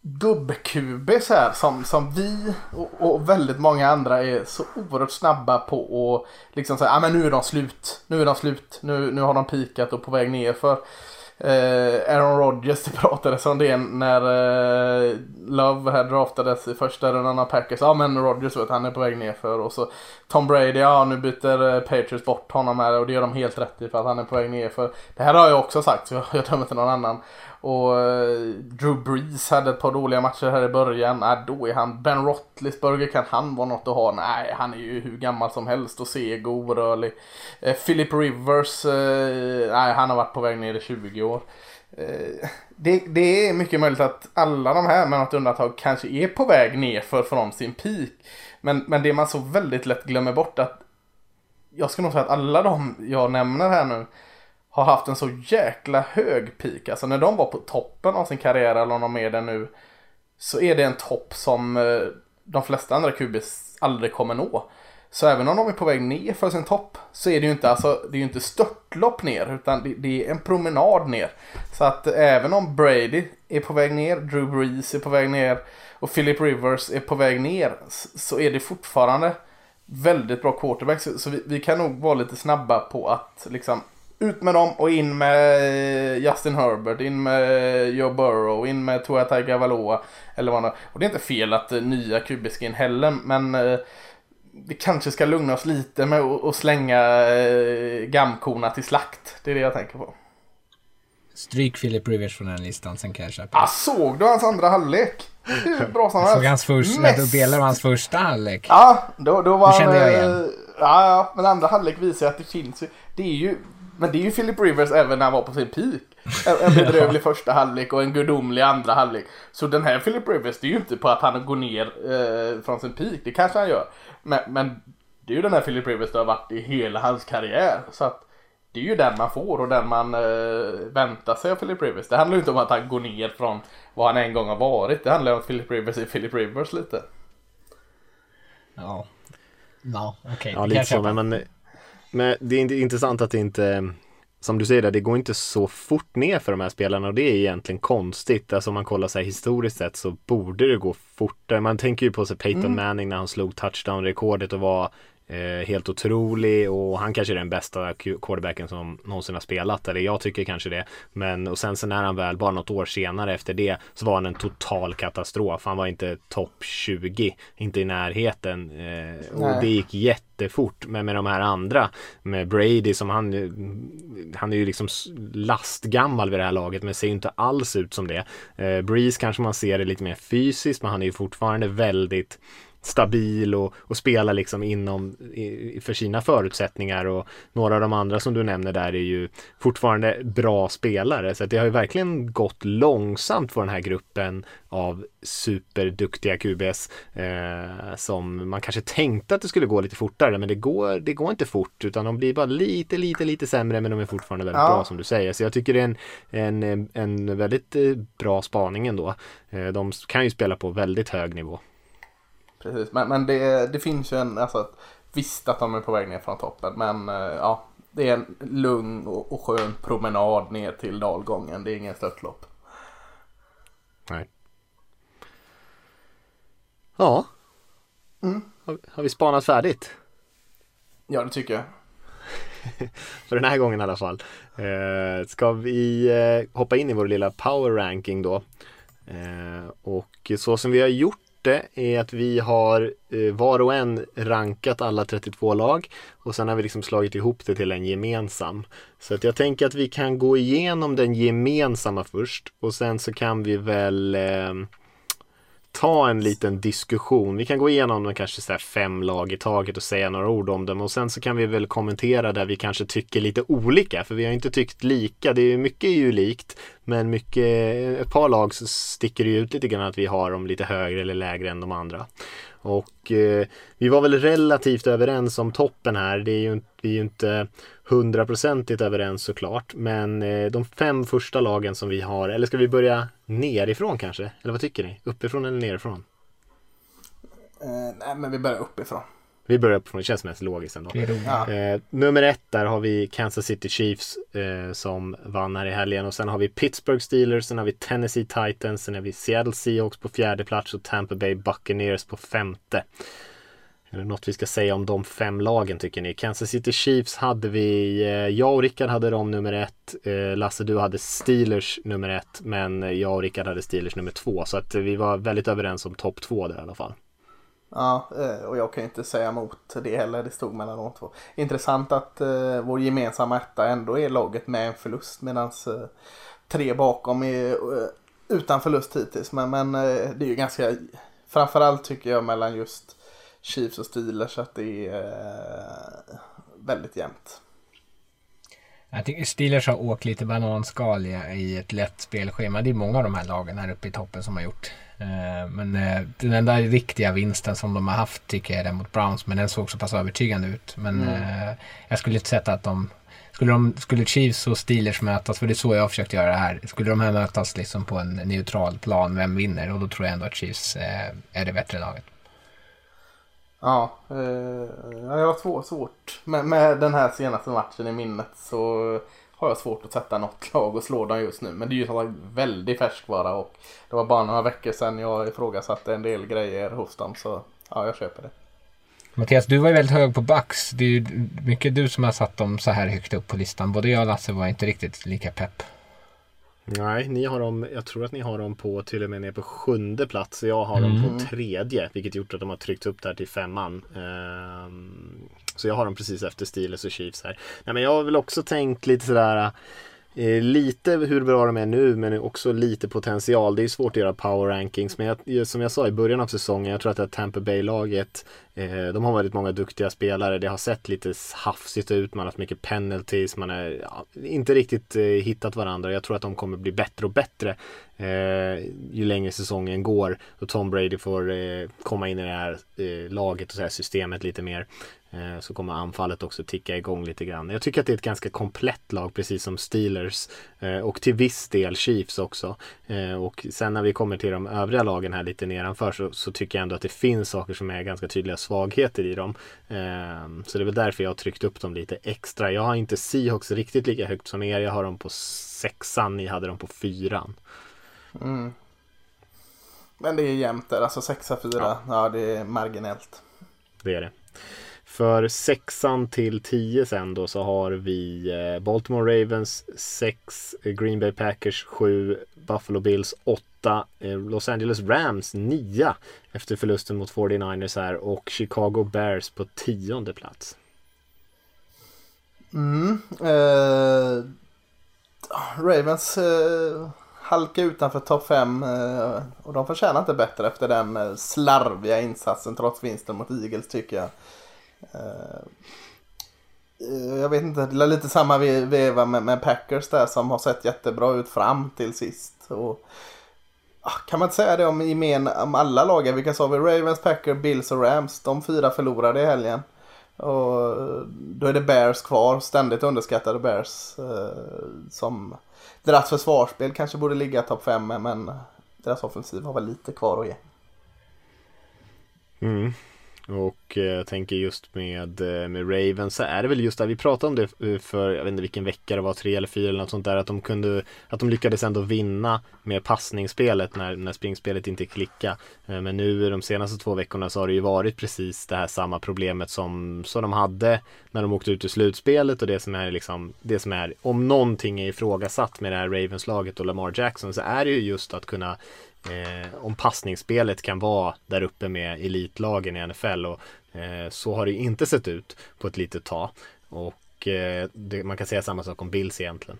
gubbkubis här som, som vi och, och väldigt många andra är så oerhört snabba på att liksom säga ah, men nu är de slut. Nu är de slut. Nu, nu har de pikat och på väg ner för eh, Aaron Rodgers det pratades om det när eh, Love här draftades i första rundan av Packers. Ja men Rodgers vet han är på väg ner för och så Tom Brady, ja nu byter eh, Patriots bort honom här och det gör de helt rätt i för att han är på väg ner för Det här har jag också sagt så jag, jag dömer inte någon annan. Och eh, Drew Brees hade ett par dåliga matcher här i början. Äh, då är han Ben Roethlisberger. Kan han vara något att ha? Nej, han är ju hur gammal som helst och seg och orörlig. Eh, Philip Rivers. Eh, nej, han har varit på väg ner i 20 år. Eh, det, det är mycket möjligt att alla de här med något undantag kanske är på väg ner för från sin peak. Men, men det man så väldigt lätt glömmer bort att jag skulle nog säga att alla de jag nämner här nu har haft en så jäkla hög peak. Alltså när de var på toppen av sin karriär eller om de är det nu. Så är det en topp som eh, de flesta andra QBs aldrig kommer nå. Så även om de är på väg ner för sin topp så är det ju inte, alltså, det är ju inte störtlopp ner utan det, det är en promenad ner. Så att eh, även om Brady är på väg ner, Drew Brees är på väg ner och Philip Rivers är på väg ner så är det fortfarande väldigt bra quarterbacks. Så, så vi, vi kan nog vara lite snabba på att liksom ut med dem och in med eh, Justin Herbert, in med Joe Burrow, in med Tua Tagovailoa. Eller vad Och det är inte fel att eh, nya QB ska in heller, men eh, vi kanske ska lugna oss lite med att slänga eh, gamkorna till slakt. Det är det jag tänker på. Stryk Philip Rivers från den listan, sen kan jag köpa. Ah, såg du hans andra halvlek? Hur bra som Jag såg helst. hans första, Mest- delar av hans första halvlek. Ja, då, då var Det kände jag eh, igen. Ja, ja, men andra halvlek visar att det finns ju. Det är ju, men det är ju Philip Rivers även när han var på sin peak. En, bedrövlig första halvlek och en gudomlig andra halvlek. Så den här Philip Rivers, det är ju inte på att han går ner eh, från sin peak. Det kanske han gör. Men, men det är ju den här Philip Rivers det har varit i hela hans karriär. Så att det är ju den man får och den man eh, väntar sig av Philip Rivers. Det handlar ju inte om att han går ner från vad han en gång har varit. Det handlar om att Philip Rivers är Philip Rivers lite. Ja. Ja, okej. Ja, det kan lite så. Men, men, det är intressant att det inte, som du säger, där, det går inte så fort ner för de här spelarna och det är egentligen konstigt. Alltså om man kollar så här historiskt sett så borde det gå fortare. Man tänker ju på sig Peyton Manning när han slog touchdown-rekordet och var helt otrolig och han kanske är den bästa quarterbacken som någonsin har spelat. Eller jag tycker kanske det. Men och sen så när han väl, bara något år senare efter det, så var han en total katastrof. Han var inte topp 20, inte i närheten. Eh, och Nej. det gick jättefort. Men med de här andra, med Brady som han, han är ju liksom lastgammal vid det här laget men ser ju inte alls ut som det. Eh, Breeze kanske man ser det lite mer fysiskt men han är ju fortfarande väldigt stabil och, och spelar liksom inom i, för sina förutsättningar och några av de andra som du nämner där är ju fortfarande bra spelare så det har ju verkligen gått långsamt för den här gruppen av superduktiga QBs eh, som man kanske tänkte att det skulle gå lite fortare men det går, det går inte fort utan de blir bara lite, lite, lite sämre men de är fortfarande väldigt Ja. bra som du säger så jag tycker det är en, en, en väldigt eh, bra spaning ändå. Eh, de kan ju spela på väldigt hög nivå. Precis, men, men det, det finns ju en, alltså att, visst att de är på väg ner från toppen men eh, ja, det är en lugn och, och skön promenad ner till dalgången. Det är ingen störtlopp. Nej. Ja, har, har vi spanat färdigt? Ja, det tycker jag. För den här gången i alla fall. Eh, ska vi eh, hoppa in i vår lilla power ranking då. Eh, och så som vi har gjort det är att vi har eh, var och en rankat alla 32 lag och sen har vi liksom slagit ihop det till en gemensam. Så att jag tänker att vi kan gå igenom den gemensamma först och sen så kan vi väl eh, ta en liten diskussion. Vi kan gå igenom de kanske så fem lag i taget och säga några ord om dem och sen så kan vi väl kommentera där vi kanske tycker lite olika för vi har inte tyckt lika. Det är mycket är ju likt men mycket, ett par lag så sticker det ut lite grann att vi har dem lite högre eller lägre än de andra. Och eh, vi var väl relativt överens om toppen här. Det är ju, vi är ju inte hundraprocentigt överens såklart. Men eh, de fem första lagen som vi har, eller ska vi börja nerifrån kanske? Eller vad tycker ni? Uppifrån eller nerifrån? Eh, nej, men vi börjar uppifrån. Vi börjar uppifrån, det känns mest logiskt ändå. Ja. Eh, nummer ett, där har vi Kansas City Chiefs eh, som vann här i helgen. Och sen har vi Pittsburgh Steelers, sen har vi Tennessee Titans, sen har vi Seattle Seahawks på fjärde plats och Tampa Bay Buccaneers på femte. Är det något vi ska säga om de fem lagen tycker ni? Kansas City Chiefs hade vi, eh, jag och Rickard hade dem nummer ett. Eh, Lasse du hade Steelers nummer ett. Men jag och Rickard hade Steelers nummer två. Så att vi var väldigt överens om topp två där i alla fall. Ja, eh, och jag kan ju inte säga emot det heller. Det stod mellan de två. Intressant att eh, vår gemensamma etta ändå är laget med en förlust medan eh, tre bakom är utan förlust hittills. Men, men det är ju ganska, framförallt tycker jag mellan just Chiefs och Steelers att det är väldigt jämnt. Jag tycker Steelers har åkt lite bananskal i ett lätt spelschema. Det är många av de här lagen här uppe i toppen som har gjort. Eh, men eh, den enda riktiga vinsten som de har haft tycker jag är den mot Browns. Men den såg så pass övertygande ut. Men mm. Eh, jag skulle inte sätta att de skulle, de, skulle Chiefs och Steelers mötas, för det är så jag har försökt göra det här. Skulle de här mötas liksom på en neutral plan, vem vinner? Och då tror jag ändå att Chiefs är det bättre laget. Ja, eh, jag har svårt, svårt. Med, med den här senaste matchen i minnet så har jag svårt att sätta något lag och slå dem just nu. Men det är ju som väldigt färskvara och det var bara några veckor sedan jag ifrågasatte en del grejer hos dem. Så ja, jag köper det. Mattias, du var ju väldigt hög på Bucks. Det är ju mycket du som har satt dem så här högt upp på listan. Både jag och Lasse var inte riktigt lika pepp. Nej, ni har dem, jag tror att ni har dem på till och med ner på sjunde plats. Jag har mm. dem på mm. tredje, vilket gjort att de har tryckt upp där till femman. Um, så jag har dem precis efter Steelers och Chiefs här. Nej, men jag har väl också tänkt lite sådär eh, lite hur bra de är nu men också lite potential. Det är svårt att göra power rankings men jag, som jag sa i början av säsongen, jag tror att det här Tampa Bay-laget, Eh, de har väldigt många duktiga spelare. Det har sett lite hafsigt ut, man har haft mycket penalties, man har ja, inte riktigt eh, hittat varandra. Jag tror att de kommer bli bättre och bättre eh, ju längre säsongen går och Tom Brady får eh, komma in i det här eh, laget och så här systemet lite mer. Eh, så kommer anfallet också ticka igång lite grann. Jag tycker att det är ett ganska komplett lag precis som Steelers eh, och till viss del Chiefs också. Och sen när vi kommer till de övriga lagen här lite nedanför så, så tycker jag ändå att det finns saker som är ganska tydliga svagheter i dem. Så det är väl därför jag har tryckt upp dem lite extra. Jag har inte Seahawks riktigt lika högt som er. Jag har dem på sexan, ni hade dem på fyran. Mm. Men det är jämnt där, alltså sexa, fyra. Ja. ja, det är marginellt. Det är det. För sexan till tio sen då så har vi eh, Baltimore Ravens 6, eh, Green Bay Packers 7, Buffalo Bills 8, eh, Los Angeles Rams nia efter förlusten mot 49ers här och Chicago Bears på tionde plats. Mm, eh, Ravens eh, halkar utanför topp 5 eh, och de förtjänar inte bättre efter den eh, slarviga insatsen trots vinsten mot Eagles tycker jag. Eh, eh jag vet inte, det är lite samma veva med, med Packers där som har sett jättebra ut fram till sist. Och, kan man inte säga det om, gemen, om alla lagen? Vilka sa vi? Ravens, Packers, Bills och Rams. De fyra förlorade i helgen. Och eh, då är det Bears kvar, ständigt underskattade Bears. Eh, som deras försvarsspel kanske borde ligga topp 5 men deras offensiv har väl lite kvar att ge. Mm. Och eh, jag tänker just med, eh, med Ravens så är det väl just där vi pratade om det eh, för, jag vet inte vilken vecka det var, tre eller fyra eller något sånt där, att de kunde, att de lyckades ändå vinna med passningsspelet när, när springspelet inte klickade. Men nu de senaste två veckorna så har det ju varit precis det här samma problemet som, som de hade när de åkte ut i slutspelet och det som är liksom, det som är, om någonting är ifrågasatt med det här Ravens-laget och Lamar Jackson så är det ju just att kunna eh, om passningsspelet kan vara där uppe med elitlagen i NFL och eh, så har det inte sett ut på ett litet tag. Och eh, det, man kan säga samma sak om Bills egentligen.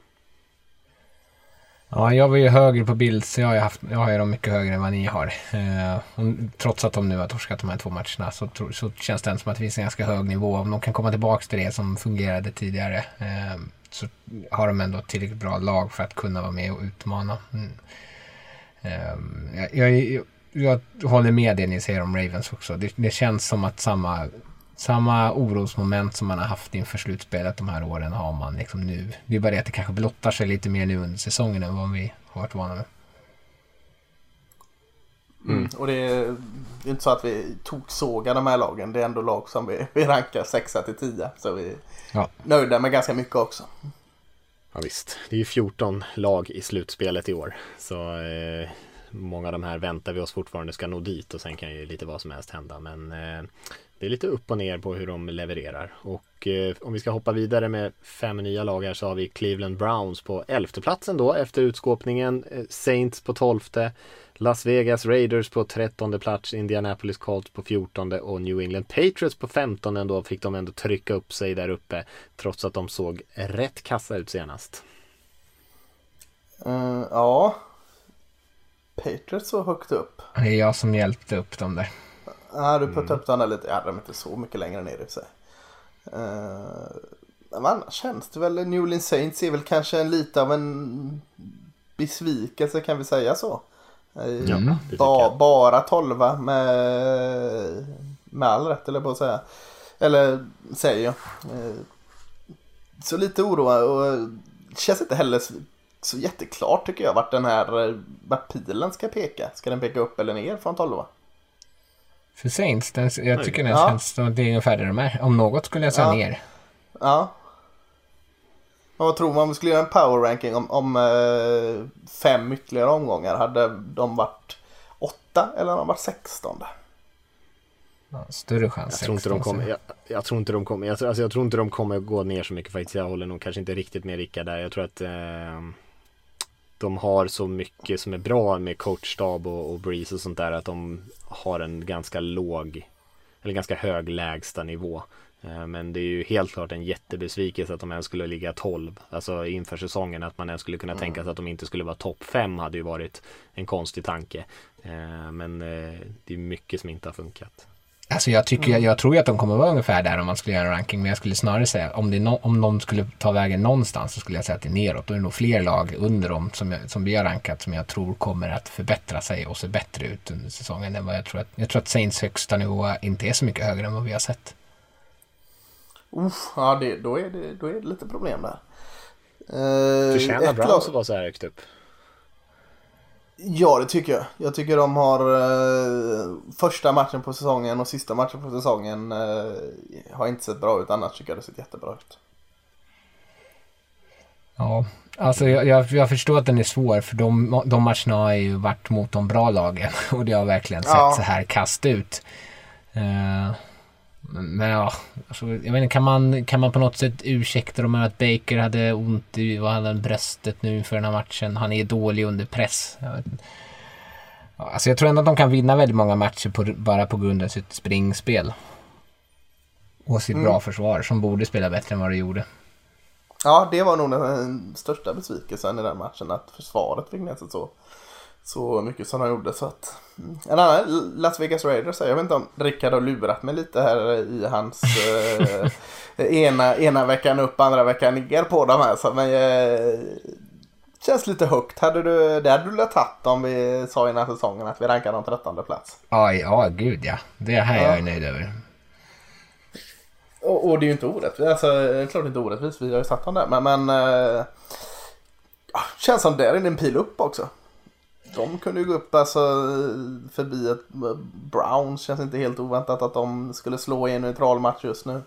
Ja, jag var ju högre på Bills. Jag har ju, haft, jag har ju dem mycket högre än vad ni har. Eh, trots att de nu har torskat de här två matcherna så, så känns det ändå som att det finns en ganska hög nivå. Om de kan komma tillbaka till det som fungerade tidigare eh, så har de ändå tillräckligt bra lag för att kunna vara med och utmana. Mm. Ehm, jag, jag, jag, håller med det ni säger om Ravens också. Det, det, känns som att samma, samma orosmoment som man har haft inför slutspelet de här åren har man liksom nu. Det är bara det att det kanske blottar sig lite mer nu under säsongen än vad vi har varit vana med. Mm. Mm. Och det är, det är, inte så att vi toksågar de här lagen. Det är ändå lag som vi, vi rankar 6 till 10. Så vi är ja. nöjda med ganska mycket också. Ja visst, det är ju 14 lag i slutspelet i år. Så eh, många av de här väntar vi oss fortfarande ska nå dit och sen kan ju lite vad som helst hända. Men eh, det är lite upp och ner på hur de levererar. Och eh, om vi ska hoppa vidare med fem nya lag här så har vi Cleveland Browns på elfte platsen då efter utskåpningen. Eh, Saints på tolfte. Las Vegas Raiders på trettonde plats, Indianapolis Colts på fjortonde och New England Patriots på femtonde ändå fick de ändå trycka upp sig där uppe trots att de såg rätt kassa ut senast. Uh, ja, Patriots så högt upp. Det är jag som hjälpte upp dem där. Ja, du puttade mm. upp dem där lite. Ja, de är inte så mycket längre ner i sig. Uh, men annars känns det väl, New Orleans Saints är väl kanske en lite av en besvikelse kan vi säga så. Mm, ba, bara tolva med, med all rätt eller på att säga. Eller säger jag. Eh, så lite oroad och känns inte heller så jätteklart tycker jag vart den här vart pilen ska peka. Ska den peka upp eller ner från 12? För Saints, den, jag tycker den ja. känns som att det är ungefär där de är. Om något skulle jag säga ja. ner. Ja. Men vad tror man om vi skulle göra en power ranking om, om eh, fem ytterligare omgångar? Hade de varit åtta eller hade de varit sextonde? Ja, större chans. Jag tror inte de kommer, jag, jag, tror inte de kommer, jag, alltså, jag tror inte de kommer gå ner så mycket faktiskt. Jag håller nog kanske inte riktigt med Rickard där. Jag tror att eh, de har så mycket som är bra med coachstab och, och Breeze och sånt där att de har en ganska låg eller ganska hög lägsta nivå. Eh, men det är ju helt klart en jättebesvikelse att de ens skulle ligga 12 Alltså inför säsongen att man ens skulle kunna mm. tänka sig att de inte skulle vara topp 5 hade ju varit en konstig tanke eh, Men eh, det är mycket som inte har funkat Alltså jag, tycker, jag, jag tror ju att de kommer vara ungefär där om man skulle göra en ranking men jag skulle snarare säga om, det no, om de skulle ta vägen någonstans så skulle jag säga att det är neråt. Då är det nog fler lag under dem som, jag, som vi har rankat som jag tror kommer att förbättra sig och se bättre ut under säsongen än vad jag tror att, jag tror att Saints högsta nivå inte är så mycket högre än vad vi har sett. Uff, ja, det, då, är det, då är det lite problem där. Uh, Förtjänar Browns att vara så här högt upp? Ja, det tycker jag. Jag tycker de har uh, första matchen på säsongen och sista matchen på säsongen uh, har inte sett bra ut. Annars tycker jag det sett jättebra ut. Ja, alltså jag, jag, jag, förstår att den är svår för de, de matcherna har ju varit mot de bra lagen och det har verkligen sett ja. så här kast ut. Uh, men ja, alltså, jag vet inte, kan man, kan man på något sätt ursäkta dem med att Baker hade ont i vad hade bröstet nu för den här matchen? Han är dålig under press. Jag, alltså jag tror ändå att de kan vinna väldigt många matcher på, bara på grund av sitt springspel. Och sitt mm. bra försvar som borde spela bättre än vad det gjorde. Ja, det var nog den största besvikelsen i den matchen att försvaret fick sig så så mycket som de gjorde. Så att, mm. en annan, Las Vegas Raiders, jag vet inte om Rickard har lurat mig lite här i hans eh, ena, ena veckan upp, andra veckan ner på de här. Så, men eh, känns lite högt. Hade du, det hade du lätt tagit om vi sa innan säsongen att vi rankar dem trettonde plats. Ja, ja, gud ja. Det här ja. jag är nöjd över. Och, och, det är ju inte orättvist. Alltså, det är klart inte orättvist. Vi har ju satt honom där. Men, men eh, känns som det är en pil upp också. De kunde ju gå upp alltså förbi ett Browns. Känns inte helt oväntat att de skulle slå i en neutral match just nu.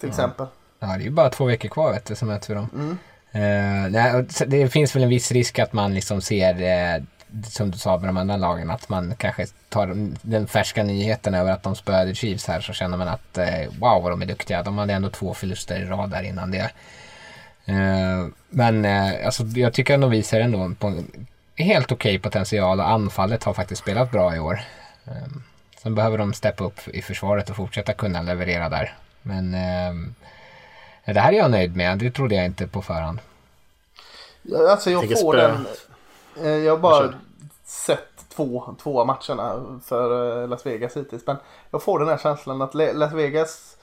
Till exempel. Ja, det är ju bara två veckor kvar vet du, så möter vi dem. Mm. Eh, nej, det finns väl en viss risk att man liksom ser, eh, som du sa med de andra lagen, att man kanske tar den- färska nyheten över att de spöade Chiefs här så känner man att eh, wow vad de är duktiga. De hade ändå två förluster i rad där innan det. Men alltså, jag tycker att de visar ändå på en helt okej potential och anfallet har faktiskt spelat bra i år. Eh, sen behöver de steppa upp i försvaret och fortsätta kunna leverera där. Men eh, det här är jag nöjd med. Det trodde jag inte på förhand. Alltså jag får den. eh, Jag har bara sett två, två matcherna för eh, Las Vegas hittills. Men jag får den här känslan att Las Vegas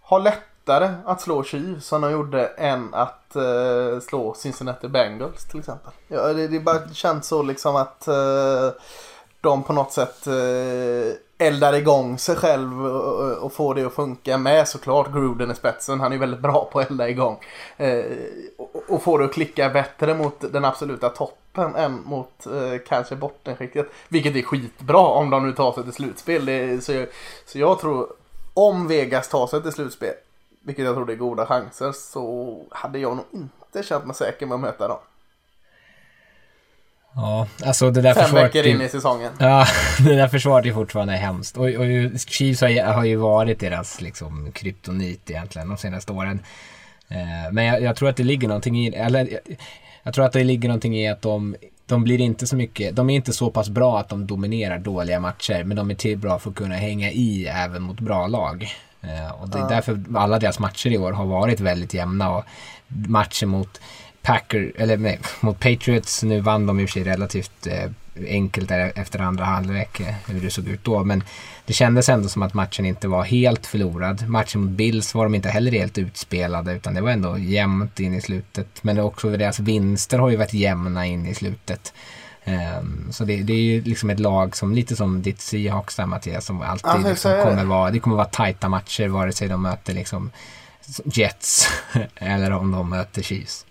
har lättare att slå Chiefs som de gjorde än att eh, slå Cincinnati Bengals till exempel. Ja, det, det bara känns så liksom att eh, de på något sätt eh, eldar igång sig själv och, och får det att funka med såklart Gruden i spetsen. Han är väldigt bra på att elda igång. Eh, och, och får det att klicka bättre mot den absoluta toppen än mot eh, kanske bottenskiktet. Vilket är skitbra om de nu tar sig till slutspel. Det, är- så, jag, så jag tror om Vegas tar sig till slutspel, vilket jag tror det är goda chanser, så hade jag nog inte känt mig säker med att möta dem. Ja, alltså det där Fem försvaret... veckor in i säsongen. Ja, det där försvaret är fortfarande hemskt. Och, och Chiefs har, ju- har ju varit deras liksom, kryptonit egentligen de senaste åren. Eh, men jag, jag tror att det ligger någonting i, eller jag, jag tror att det ligger någonting i att de, de blir inte så mycket, de är inte så pass bra att de dominerar dåliga matcher, men de är till bra för att kunna hänga i även mot bra lag. Eh, och det är därför alla deras matcher i år har varit väldigt jämna och matcher mot Packer, eller nej, mot Patriots, nu vann de i och för sig relativt eh, enkelt där efter andra halvlek, eh, hur det såg ut då. Men det kändes ändå som att matchen inte var helt förlorad. Matchen mot Bills var de inte heller helt utspelade utan det var ändå jämnt in i slutet. Men också deras vinster har ju varit jämna in i slutet. Ehm, så det, det är ju liksom ett lag som, lite som ditt Seahawks där Mattias, som alltid Alltså, liksom kommer vara, det kommer vara tajta matcher vare sig de möter liksom Jets eller om de möter Chiefs.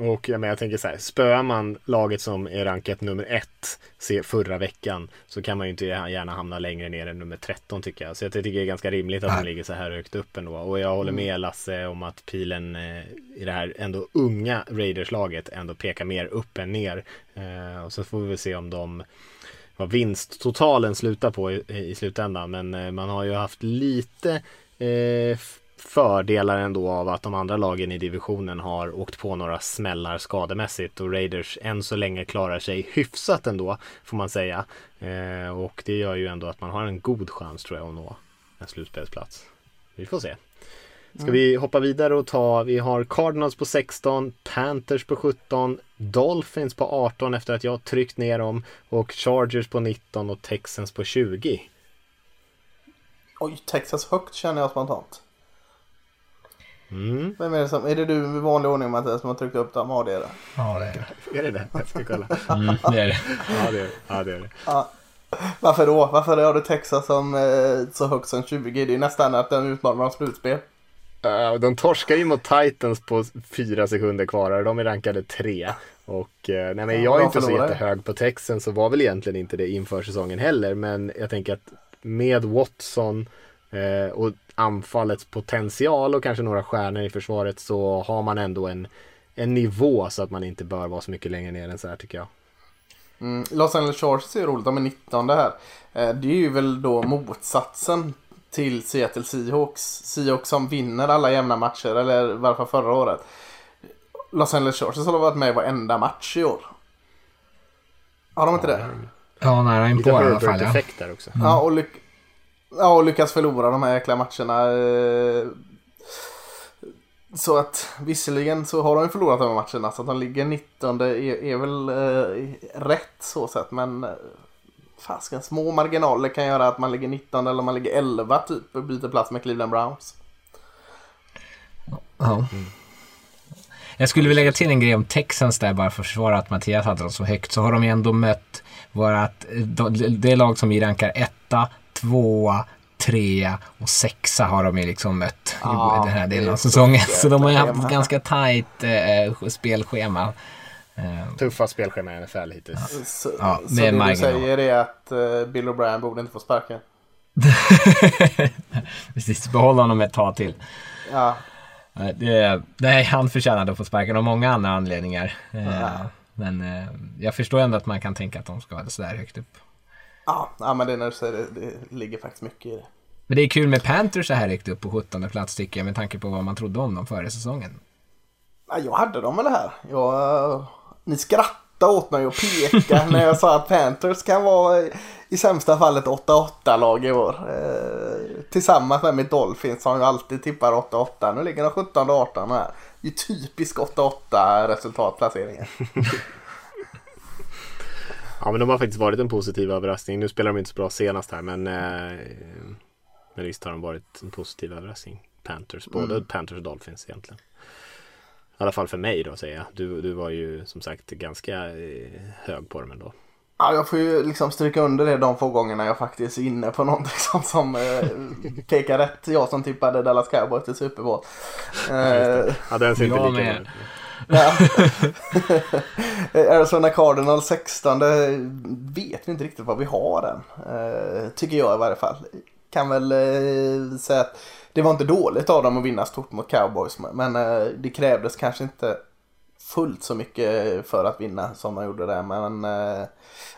Och ja, men jag tänker så här, spöar man laget som är rankat nummer ett se förra veckan så kan man ju inte gärna hamna längre ner än nummer 13 tycker jag. Så jag tycker det är ganska rimligt att de ligger så här högt upp ändå. Och jag håller med Lasse om att pilen eh, i det här ändå unga Raiders-laget ändå pekar mer upp än ner. Eh, och så får vi väl se om de vad vinsttotalen slutar på i, i slutändan. Men eh, man har ju haft lite eh, fördelar ändå av att de andra lagen i divisionen har åkt på några smällar skademässigt och Raiders än så länge klarar sig hyfsat ändå får man säga. Eh, och det gör ju ändå att man har en god chans tror jag att nå en slutspelsplats. Vi får se. Ska vi hoppa vidare och ta, vi har Cardinals på 16, Panthers på 17, Dolphins på 18 efter att jag tryckt ner dem och Chargers på 19 och Texans på 20. Oj, Texas högt känner jag spontant. Mm. Vem är det som, är det du i vanlig ordning Mattias som har tryckt upp dem? Ja det är det. Ja, det är det. Är det det? Jag ska kolla. Mm, det, är det. Ja, det är det. Ja, det, är det. Varför då? Varför har du Texas som eh, så högt som 20? Det är ju nästan att den utmanar om slutspel. Uh, de torskar ju mot Titans på fyra sekunder kvar. De är rankade tre. Och eh, nej, men Ja, jag är de inte så jättehög på Texans så var väl egentligen inte det inför säsongen heller. Men jag tänker att med Watson eh, och anfallets potential och kanske några stjärnor i försvaret så har man ändå en, en nivå så att man inte bör vara så mycket längre ner än så här tycker jag. Mm, Los Angeles Chargers är roligt, de är 19 det här. Eh, det är ju väl då motsatsen till Seattle Seahawks. Seahawks som vinner alla jämna matcher, eller i varje fall förra året. Los Angeles Chargers har varit med i varenda match i år. Har de inte det? Ja, nära in Lite på i alla fall. Ja. Herbert-effekt där också. Ja, och, lyck- ja, och lyckas förlora de här jäkla matcherna. Eh, så att visserligen så har de ju förlorat de här matcherna så att de ligger 19 är, är väl eh, rätt så sett men eh, fasken små marginaler kan göra att man ligger 19 eller man ligger 11 typ och byter plats med Cleveland Browns. Ja. Jag skulle vilja lägga till en grej om Texans där bara för att försvara att Mattias hade dem så högt. Så har de ju ändå mött vårat, eh, det lag som vi rankar etta, tvåa, trea och sexa har de ju liksom mött Ja, i den här delen av ett säsongen. Så de har ju haft ganska tajt eh, spelschema. Eh, Tuffa spelschema i NFL hittills. Så, Ja, så det du säger är att eh, Bill O'Brien borde inte få sparken? Precis, behåll honom ett tag till. Ja, Nej, Det, nej, han förtjänade att få sparken av många andra anledningar. Eh, Ja. Men eh, jag förstår ändå att man kan tänka att de ska vara sådär högt upp. Ja, ja men det är när du säger det, det ligger faktiskt mycket i det. Men det är kul med Panthers så här högt upp på 17 plats tycker jag med tanke på vad man trodde om dem före säsongen. Ja, jag hade dem väl här. Jag, ni skrattade åt mig och pekade när jag sa att Panthers kan vara i, sämsta fall ett 8-8-lag i år. Eh, tillsammans med mitt Dolphins som ju alltid tippar 8-8. Nu ligger de 17 18 här. Det är typisk 8-8 resultatplaceringen. Ja men de har faktiskt varit en positiv överraskning. Nu spelar de inte så bra senast här men, eh, men visst har de varit en positiv överraskning. Panthers, både Panthers och Dolphins egentligen. I alla fall för mig då säger jag. Du, du var ju som sagt ganska eh, hög på dem ändå. Ja, jag får ju liksom stryka under det de få gångerna jag faktiskt är inne på någonting som, som eh, pekar rätt. Jag som tippade Dallas Cowboys till Super Bowl. Eh, Ja den ser inte lika med. Ja. Arizona Cardinals 16, det vet vi inte riktigt vad vi har än. Eh, tycker jag i varje fall. Kan väl eh, säga att det var inte dåligt av dem att vinna stort mot Cowboys. Men eh, det krävdes kanske inte fullt så mycket för att vinna som man gjorde där. Men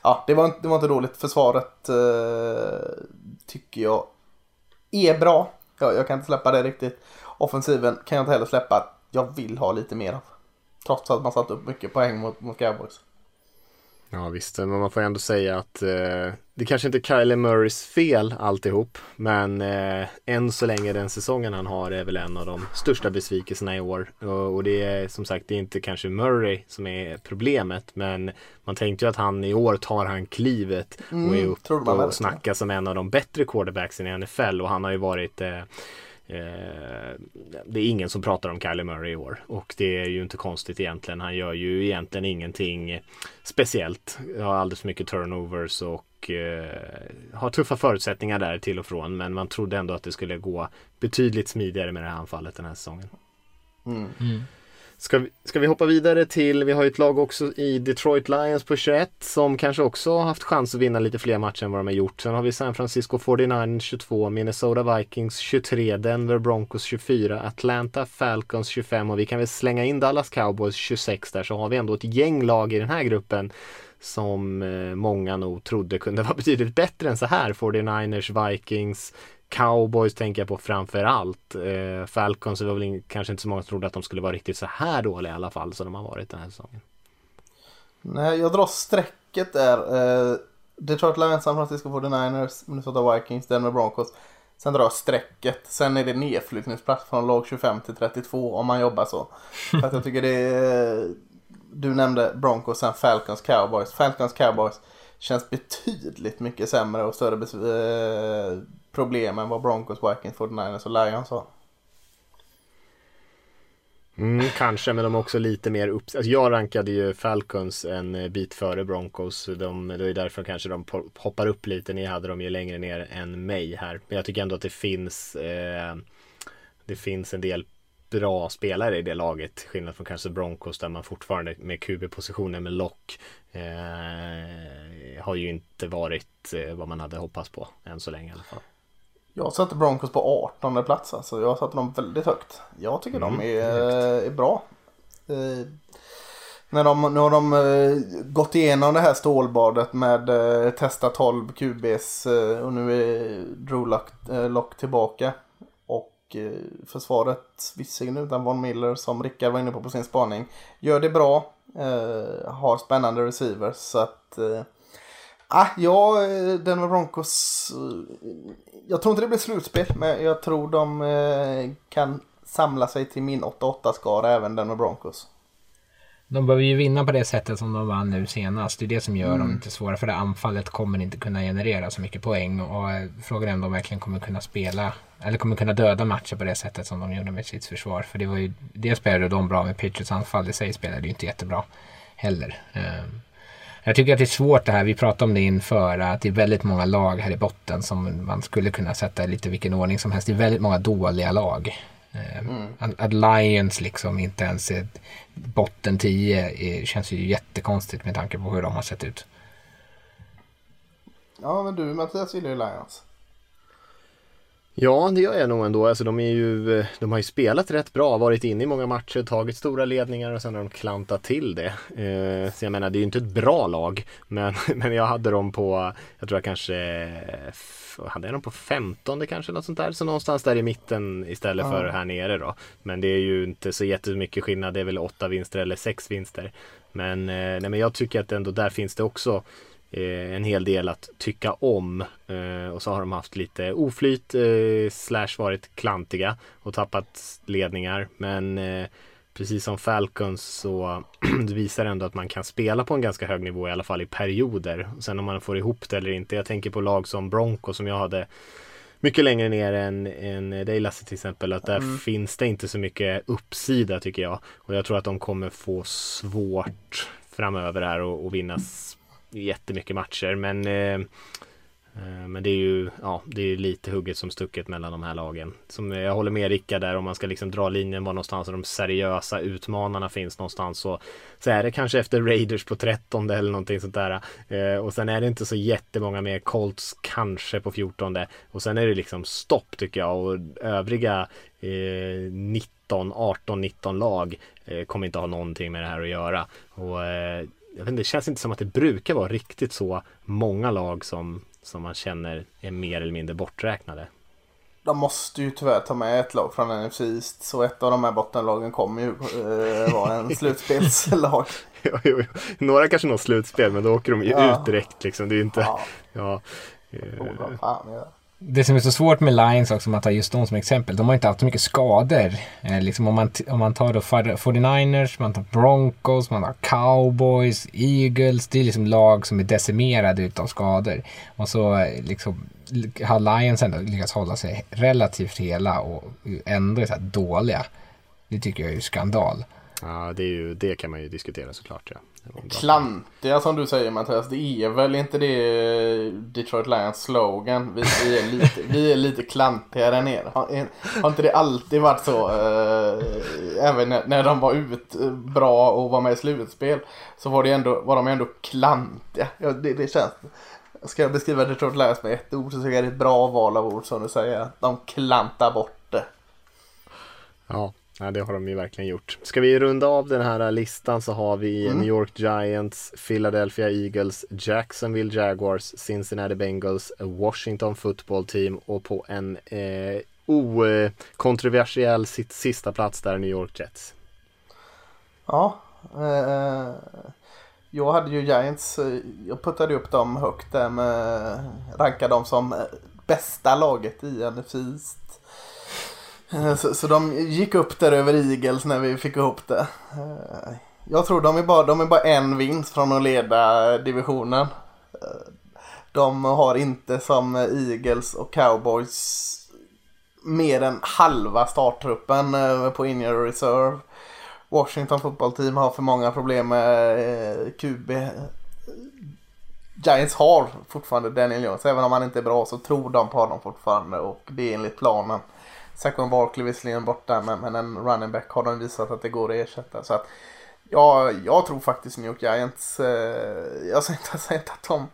ja, det var, inte- det var inte dåligt. Försvaret tycker jag är bra. Jag, jag kan inte släppa det riktigt. Offensiven kan jag inte heller släppa. Jag vill ha lite mer av. Trots att man satt upp mycket poäng mot, mot Cowboys. Ja visst, men man får ändå säga att eh, det kanske inte är Kyler Murrays fel alltihop. Men eh, än så länge den säsongen han har är väl en av de största besvikelserna i år. Och, och det är som sagt det är inte kanske Murray som är problemet. Men man tänkte ju att han i år tar han klivet och är Mm, uppe och snackar som en av de bättre quarterbacksen i NFL. Och han har ju varit Eh, det är ingen som pratar om Kyler Murray i år och det är ju inte konstigt egentligen. Han gör ju egentligen ingenting speciellt. Har alldeles för mycket turnovers och eh, har tuffa förutsättningar där till och från. Men man trodde ändå att det skulle gå betydligt smidigare med det här anfallet den här säsongen. Ska vi, ska vi hoppa vidare till, vi har ju ett lag också i Detroit Lions på 21 som kanske också har haft chans att vinna lite fler matcher än vad de har gjort. Sen har vi San Francisco 49 22, Minnesota Vikings 23, Denver Broncos 24, Atlanta Falcons 25 och vi kan väl slänga in Dallas Cowboys 26 där så har vi ändå ett gäng lag i den här gruppen som eh, många nog trodde kunde vara betydligt bättre än så här. 49ers, Vikings, Cowboys tänker jag på framför allt. Eh, Falcons det var väl in, kanske inte så många som trodde att de skulle vara riktigt så här dåliga i alla fall som de har varit den här säsongen. Nej, jag drar strecket där. Eh, Detroit Lions, San Francisco 49ers, Minnesota Vikings, Denver Broncos. Sen drar jag strecket. Sen är det nedflyttningsplats från lag 25 till 32 om man jobbar så. För att jag tycker det är... Du nämnde Broncos, sen Falcons, Cowboys. Falcons, Cowboys känns betydligt mycket sämre och större problem än vad Broncos, Vikings, 49ers och Lions har. Mm, kanske, men de är också lite mer upp... Alltså jag rankade ju Falcons en eh, bit före Broncos. De, det är därför kanske de hoppar upp lite. Ni hade dem ju längre ner än mig här. Men jag tycker ändå att det finns eh, Det finns en del bra spelare i det laget. Skillnad från kanske Broncos där man fortfarande med QB-positionen med lock eh, har ju inte varit eh, vad man hade hoppats på än så länge i alla fall. Jag satte Broncos på 18 plats alltså. Jag satte dem väldigt högt. Jag tycker de är, är bra. Eh, när de, nu har de eh, gått igenom det här stålbadet med eh, testa 12 QBs eh, och nu är Drew Lock, eh, Lock tillbaka. Och eh, försvaret, visserligen utan Von Miller som Rickard var inne på på sin spaning, gör det bra. Eh, har spännande receivers så att eh, Ah, ja, eh, Denver Broncos. eh, Jag tror inte det blir slutspel, men jag tror de eh, kan samla sig till min 8-8-skara, även Denver Broncos. De behöver ju vinna på det sättet som de vann nu senast. Det är det som gör dem lite svåra. För det anfallet kommer inte kunna generera så mycket poäng. Och frågan är om de verkligen kommer kunna spela. Eller kommer kunna döda matcher på det sättet som de gjorde med sitt försvar. För det var ju, det spelade de bra med Patriots anfall. I sig spelade ju inte jättebra heller. Ehm, Jag tycker att det är svårt det här. Vi pratade om det inför. Att det är väldigt många lag här i botten som man skulle kunna sätta i lite vilken ordning som helst. Det är väldigt många dåliga lag. Eh, mm. Att, att Lions liksom inte ens är botten 10 känns ju jättekonstigt med tanke på hur de har sett ut. Ja, men du Mattias gillar ju Lions. Ja, det gör jag nog ändå. Alltså, de, är ju, de har ju spelat rätt bra, varit inne i många matcher, tagit stora ledningar och sen har de klantat till det. Eh, så jag menar, det är ju inte ett bra lag. Men, men jag hade dem på, jag tror jag kanske, hade jag dem på 15 kanske, något sånt där. Så någonstans där i mitten istället för här nere då. Men det är ju inte så jättemycket skillnad, det är väl åtta vinster eller sex vinster. Men, eh, nej, men jag tycker att ändå där finns det också eh, en hel del att tycka om. Eh, och så har de haft lite oflyt eh, slash varit klantiga och tappat ledningar. Men eh, precis som Falcons så visar ändå att man kan spela på en ganska hög nivå i alla fall i perioder. Sen om man får ihop det eller inte. Jag tänker på lag som Bronco som jag hade mycket längre ner än, än dig Lasse till exempel. Att där mm. finns det inte så mycket uppsida tycker jag. Och jag tror att de kommer få svårt framöver här och, och vinna jättemycket matcher men eh, eh, men det är ju ja, det är lite hugget som stucket mellan de här lagen. Som eh, jag håller med Rickard där om man ska liksom dra linjen var någonstans de seriösa utmanarna finns någonstans så, så är det kanske efter Raiders på 13 eller någonting sånt där. Och sen är det inte så jättemånga mer Colts kanske på 14 och sen är det liksom stopp tycker jag och övriga eh, 19, 18, 19 lag eh, kommer inte ha någonting med det här att göra. Och eh, jag vet inte, det känns inte som att det brukar vara riktigt så många lag som, som man känner är mer eller mindre borträknade. De måste ju tyvärr ta med ett lag från NFC East så ett av de här bottenlagen kommer ju äh, vara en slutspelslag. jo, jo, jo. Några kanske når slutspel men då åker de ju ja. ut direkt liksom. Det är inte... Ja. ja. Eh, ja det som är så svårt med Lions också, om man tar just dem som exempel, de har inte haft så mycket skador. Eh, liksom om, man om man tar då 49ers, man tar Broncos, man tar Cowboys, Eagles. Det är liksom lag som är decimerade utav skador. Och så eh, liksom har Lions ändå lyckats hålla sig relativt hela och ändå är så här dåliga. Det tycker jag är skandal. Ja, det, är ju, det kan man ju diskutera såklart. Ja. Klantiga som du säger Mattias, det är väl inte det Detroit Lions slogan? Vi, vi, är, lite, vi är lite klantiga där nere. Har, har inte det alltid varit så? Eh, även när, när, de var ut bra och var med i slutspel så var, det ändå, var de ändå klantiga. Ja, det, det känns... Ska jag beskriva Detroit Lions med ett ord så tycker jag det är ett bra val av ord som du säger. De klantar bort det. Ja. Ja, det har de ju verkligen gjort. Ska vi runda av den här listan så har vi mm. New York Giants, Philadelphia Eagles, Jacksonville Jaguars, Cincinnati Bengals, Washington Football Team och på en eh, okontroversiell sista plats där New York Jets. Ja, eh, jag hade ju Giants, eh, jag puttade upp dem högt där med, rankade dem som bästa laget i NFC East. Eh, så, så de gick upp där över Eagles när vi fick ihop det. Eh, jag tror de är bara, de är bara en vinst från att leda divisionen. Eh, de har inte som Eagles och Cowboys mer än halva starttruppen på injury reserve. Washington football team har för många problem med QB. Giants har fortfarande Daniel Jones. Även om han inte är bra så tror de på honom fortfarande och det är enligt planen. Saquon Barkley visserligen borta men, men en running back har de visat att det går att ersätta. Så att, ja, jag tror faktiskt New York Giants, eh, jag säger inte, jag säger inte att de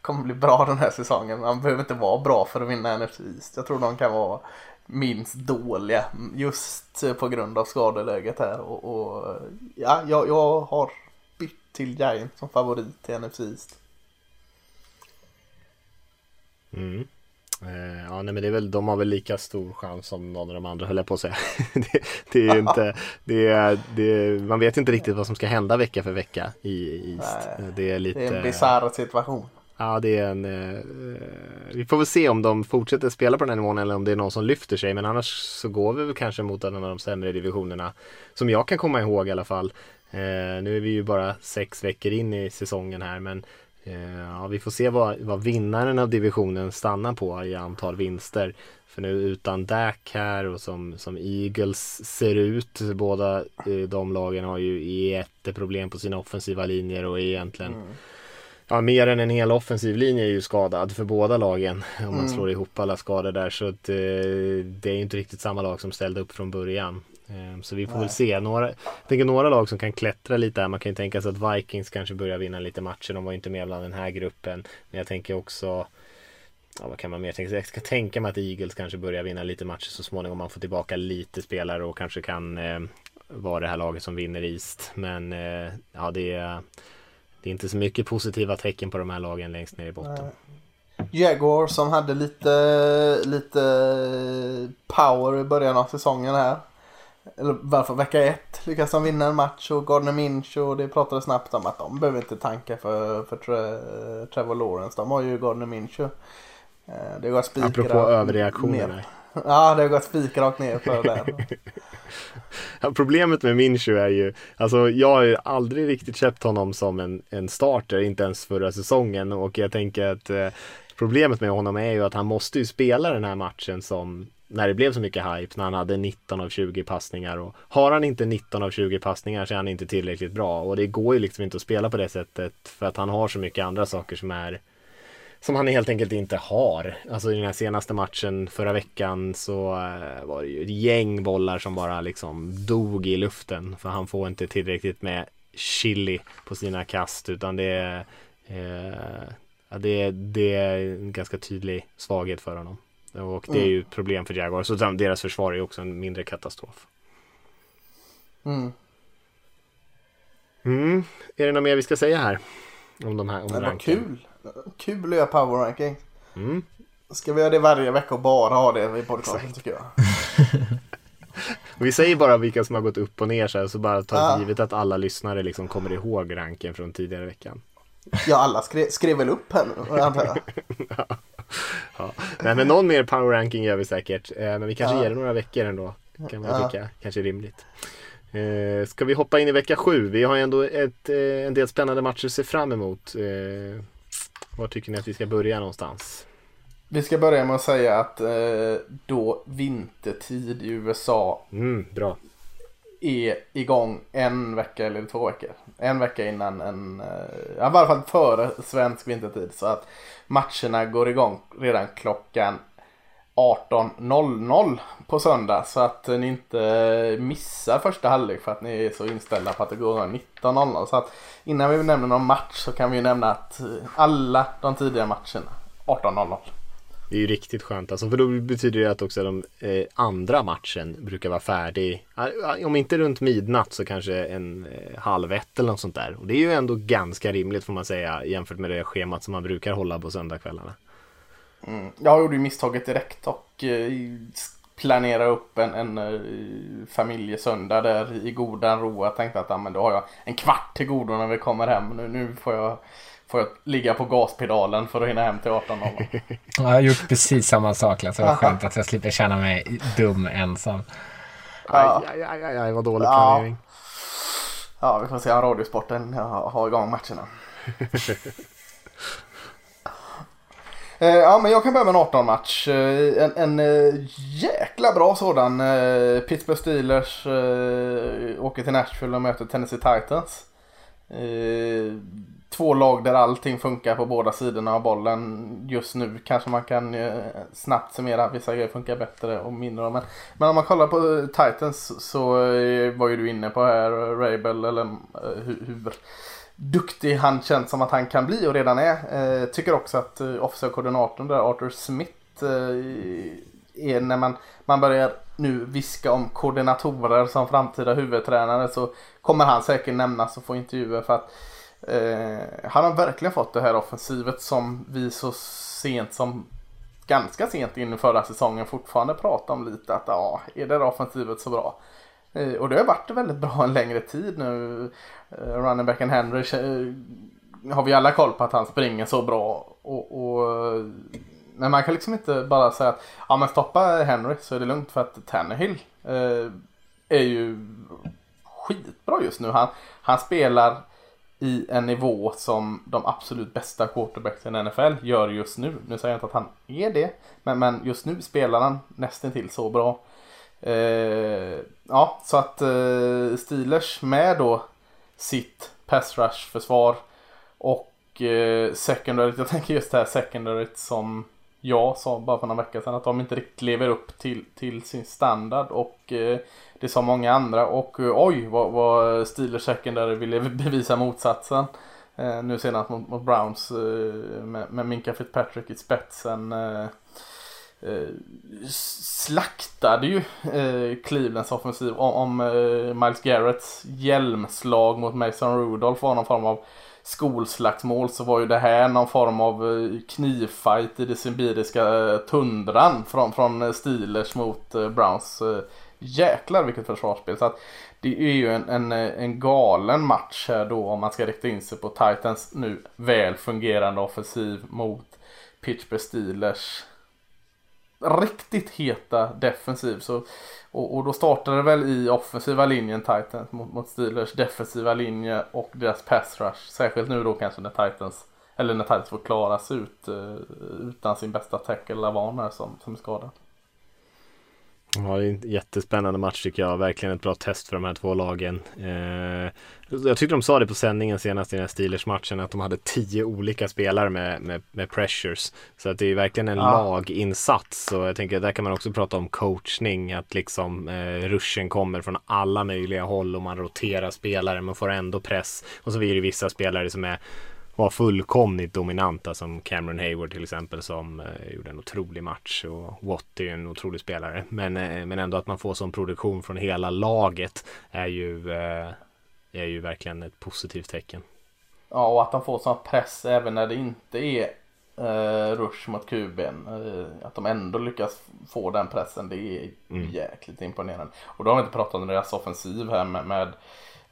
kommer bli bra den här säsongen. Man behöver inte vara bra för att vinna NFC East. Jag tror de kan vara minst dåliga just på grund av skadeläget här. Och, och ja, jag, jag har bytt till Giants som favorit i NFC East. Mm. Eh, ja, nej, men det är väl, de har väl lika stor chans som någon av de andra höll jag på att säga. det, det, är inte, det är, det man vet inte riktigt vad som ska hända vecka för vecka i East. Nej, det är lite... Det är en bisarr situation. Ja, det är en... Eh, vi får väl se om de fortsätter spela på den här nivån eller om det är någon som lyfter sig. Men annars så går vi väl kanske mot en av de sämre divisionerna. Som jag kan komma ihåg i alla fall. Eh, nu är vi ju bara sex veckor in i säsongen här men ja, vi får se vad, vad vinnaren av divisionen stannar på i antal vinster. För nu utan Dak här och som, som Eagles ser ut, båda eh, de lagen har ju jätteproblem på sina offensiva linjer och är egentligen mm. Ja, mer än en hel offensiv linje är ju skadad för båda lagen. Om man slår ihop alla skador där. Så att, eh, det är ju inte riktigt samma lag som ställde upp från början. Eh, så vi får väl se. Några, jag tänker några lag som kan klättra lite här. Man kan ju tänka sig att Vikings kanske börjar vinna lite matcher. De var ju inte med bland den här gruppen. Men jag tänker också Ja, vad kan man mer tänka sig? Jag ska tänka mig att Eagles kanske börjar vinna lite matcher så småningom. Man får tillbaka lite spelare och kanske kan eh, vara det här laget som vinner East. Men eh, ja, det är, det är inte så mycket positiva tecken på de här lagen längst ner i botten. Jaguar som hade lite, lite power i början av säsongen här. Eller varför vecka ett lyckas de vinna en match och Gardner Minch och det pratades snabbt om att de behöver inte tanka för, för Tre, Trevor Lawrence. De har ju Gardner Minch. Eh, Det går spikar Apropå överreaktioner. ner. Ja, det har gått spik rakt ner för det. Ja, problemet med Minshew är ju, alltså jag har ju aldrig riktigt köpt honom som en, en starter, inte ens förra säsongen och jag tänker att eh, problemet med honom är ju att han måste ju spela den här matchen som när det blev så mycket hype när han hade 19 av 20 passningar och har han inte 19 av 20 passningar så är han inte tillräckligt bra och det går ju liksom inte att spela på det sättet för att han har så mycket andra saker som är som han helt enkelt inte har. Alltså i den här senaste matchen förra veckan så eh, var det ju ett gäng bollar som bara liksom dog i luften. För han får inte tillräckligt med chili på sina kast utan det är, eh, ja, det, är, det är en ganska tydlig svaghet för honom. Och det är ju ett problem för Jaguar. Så deras försvar är ju också en mindre katastrof. Mm. Mm. Är det något mer vi ska säga här? Om de här om Det var kul. Kul att göra power ranking. Mm. Ska vi göra det varje vecka och bara ha det i podcasten tycker jag. Vi säger bara vilka som har gått upp och ner så, här, så bara ta Ja. givet att alla lyssnare liksom kommer ihåg ranken från tidigare veckan. Ja, alla skrev, skrev väl upp här nu antar jag. Ja. Nej men någon mer power ranking gör vi säkert. Eh, men vi kanske Ja. ger det några veckor ändå. Kan man Ja. tycka. Kanske rimligt. Eh, ska vi hoppa in i vecka sju? Vi har ju ändå ett, eh, en del spännande matcher att se fram emot. Eh, var tycker ni att vi ska börja någonstans? Vi ska börja med att säga att eh, då vintertid i USA Mm, bra. är igång en vecka eller två veckor. En vecka innan en, ja, i varje fall före svensk vintertid. Så att matcherna går igång redan klockan 18.00 på söndag. Så att ni inte missar första halvlek för att ni är så inställda på att det går 19.00. Så att innan vi nämner någon match så kan vi ju nämna att alla de tidiga matcherna 18.00. Det är ju riktigt skönt alltså, för då betyder det att också de eh, andra matchen brukar vara färdig. Om inte runt midnatt så kanske en eh, halv ett eller något sånt där. Och det är ju ändå ganska rimligt får man säga jämfört med det schemat som man brukar hålla på söndagskvällarna. Mm. Jag gjorde ju misstaget direkt och eh, planera upp en, en eh, familjesöndag där i godan ro. Jag tänkte att ah, men då har jag en kvart till godo när vi kommer hem. Nu, nu får, jag, får jag ligga på gaspedalen för att hinna hem till 18.00. Ja, Jag har gjort precis samma sak. Alltså, det var skönt att jag slipper känna mig dum ensam. Ja. Aj, aj, aj, aj, vad dålig Ja. planering. Ja, vi får se om Radiosporten har har igång matcherna. Eh, Ja, men jag kan börja med en 18-match. Eh, En, en eh, jäkla bra sådan. Pittsburgh Steelers åker till Nashville och möter Tennessee Titans. Två lag där allting funkar på båda sidorna av bollen just nu. Kanske man kan eh, snabbt summera. Vissa grejer funkar bättre och mindre. Men, men om man kollar på eh, Titans så eh, var ju du inne på här eh, Rabel eller eh, hur, hur duktig han känns som att han kan bli och redan är. Eh, tycker också att eh, officer-koordinatorn där, Arthur Smith, eh, är när man, man börjar nu viska om koordinatorer som framtida huvudtränare så kommer han säkert nämnas och få intervjuer för att eh, han har verkligen fått det här offensivet som vi så sent som ganska sent in i förra säsongen fortfarande pratar om lite att ja, är det offensivet så bra? Eh, Och det har varit väldigt bra en längre tid nu. Eh, Running backen Henry eh, har vi alla koll på att han springer så bra. Och, och, eh, men man kan liksom inte bara säga att ja men stoppa Henry så är det lugnt för att Tannehill eh, är ju skitbra just nu. Han, han spelar i en nivå som de absolut bästa quarterbacksen i NFL gör just nu. Nu säger jag inte att han är det, men, men just nu spelar han nästan till så bra. Eh, ja, så att eh, Steelers med då sitt pass rush försvar och och eh, secondaryt, jag tänker just det här secondaryt som jag sa bara för några veckor sedan att de inte riktigt lever upp till, till sin standard och eh, det sa många andra och eh, oj vad, vad Steelers secondary ville bevisa motsatsen. Eh, nu senast mot, mot Browns eh, med, med Minka Fitzpatrick i spetsen. Eh, eh, slaktade ju eh, Clevelands offensiv om, om eh, Miles Garretts hjälmslag mot Mason Rudolph var någon form av skolslagsmål så var ju det här någon form av eh, knivfight i det sibiriska eh, tundran från, från Steelers mot eh, Browns. Jäklar vilket försvarsspel. Så att det är ju en, en, en galen match här då om man ska rikta in sig på Titans nu väl fungerande offensiv mot Pittsburgh Steelers riktigt heta defensiv. Så, och, och då startade det väl i offensiva linjen Titans mot, mot Steelers defensiva linje och deras pass rush. Särskilt nu då kanske när Titans eller när Titans får klara sig ut eh, utan sin bästa tackle Lavan som, som är skadad. Ja, det är en jättespännande match tycker jag. Verkligen ett bra test för de här två lagen. Eh, jag tyckte de sa det på sändningen senast i den här Steelers-matchen att de hade tio olika spelare med, med, med pressures. Så att det är verkligen en ja. laginsats. Och jag tänker där kan man också prata om coachning. Att liksom eh, ruschen kommer från alla möjliga håll och man roterar spelare. Man får ändå press. Och så blir det vissa spelare som är var fullkomligt dominanta som Cameron Hayward till exempel som eh, gjorde en otrolig match och Watt är ju en otrolig spelare. Men, eh, men ändå att man får sån produktion från hela laget är ju, eh, är ju verkligen ett positivt tecken. Ja och att de får sån press även när det inte är eh, rush mot kuben. Eh, att de ändå lyckas få den pressen det är mm. jäkligt imponerande. Och då har vi inte pratat om deras offensiv här med, med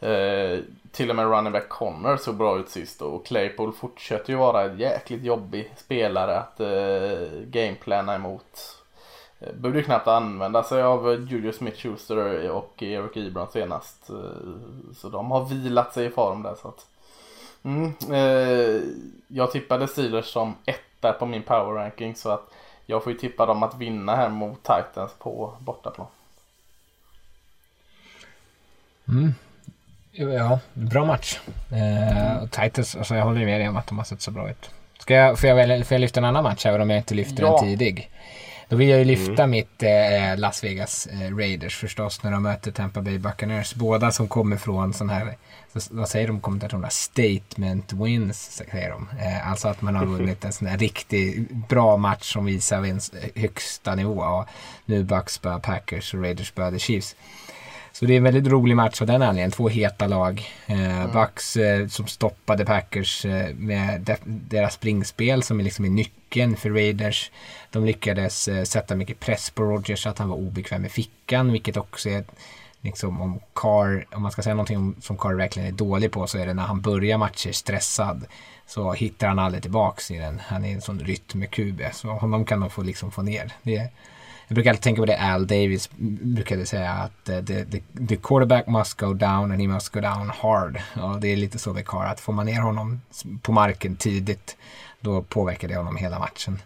Eh, till och med running back Connor såg bra ut sist och Claypool fortsätter ju vara en jäkligt jobbig spelare att eh, gameplana emot. Eh, behövde ju knappt använda sig av Julius Smith-Schuster och Eric Ebron senast. Eh, så de har vilat sig i form där. Så att, mm, eh, jag tippade Steelers som etta på min power ranking så att jag får ju tippa dem att vinna här mot Titans på bortaplan. Mm. Ja, bra match. Eh, Titans, alltså jag håller med dig om att de har sett så bra ut. Ska jag, får, jag väl, får jag lyfta en annan match även om jag inte lyfter ja. den tidig? Då vill jag ju lyfta mm. mitt eh, Las Vegas eh, Raiders förstås när de möter Tampa Bay Buccaneers. Båda som kommer från sån här, så, vad säger de kommentatorerna? Statement wins, säger de. Eh, alltså att man har vunnit en sån här riktigt bra match som visar vinst, högsta nivå. Och nu Bucks Packers och Raiders spöade Chiefs. Så det är en väldigt rolig match av den anledningen. Två heta lag. Eh, mm. Bucks eh, som stoppade Packers eh, med deras springspel som är liksom är nyckeln för Raiders. De lyckades sätta mycket press på Rogers så att han var obekväm med fickan, vilket också är liksom om Carr, om man ska säga någonting om, som Carr verkligen är dålig på så är det när han börjar matcher stressad så hittar han aldrig tillbaks i den. Han är en sån rytm med QB så honom kan de få liksom få ner. Det, jag brukar alltid tänka på det Al Davis brukade säga att eh, the, the, the, quarterback must go down and he must go down hard. Och det är lite så med Carr att får man ner honom på marken tidigt då påverkar det honom hela matchen.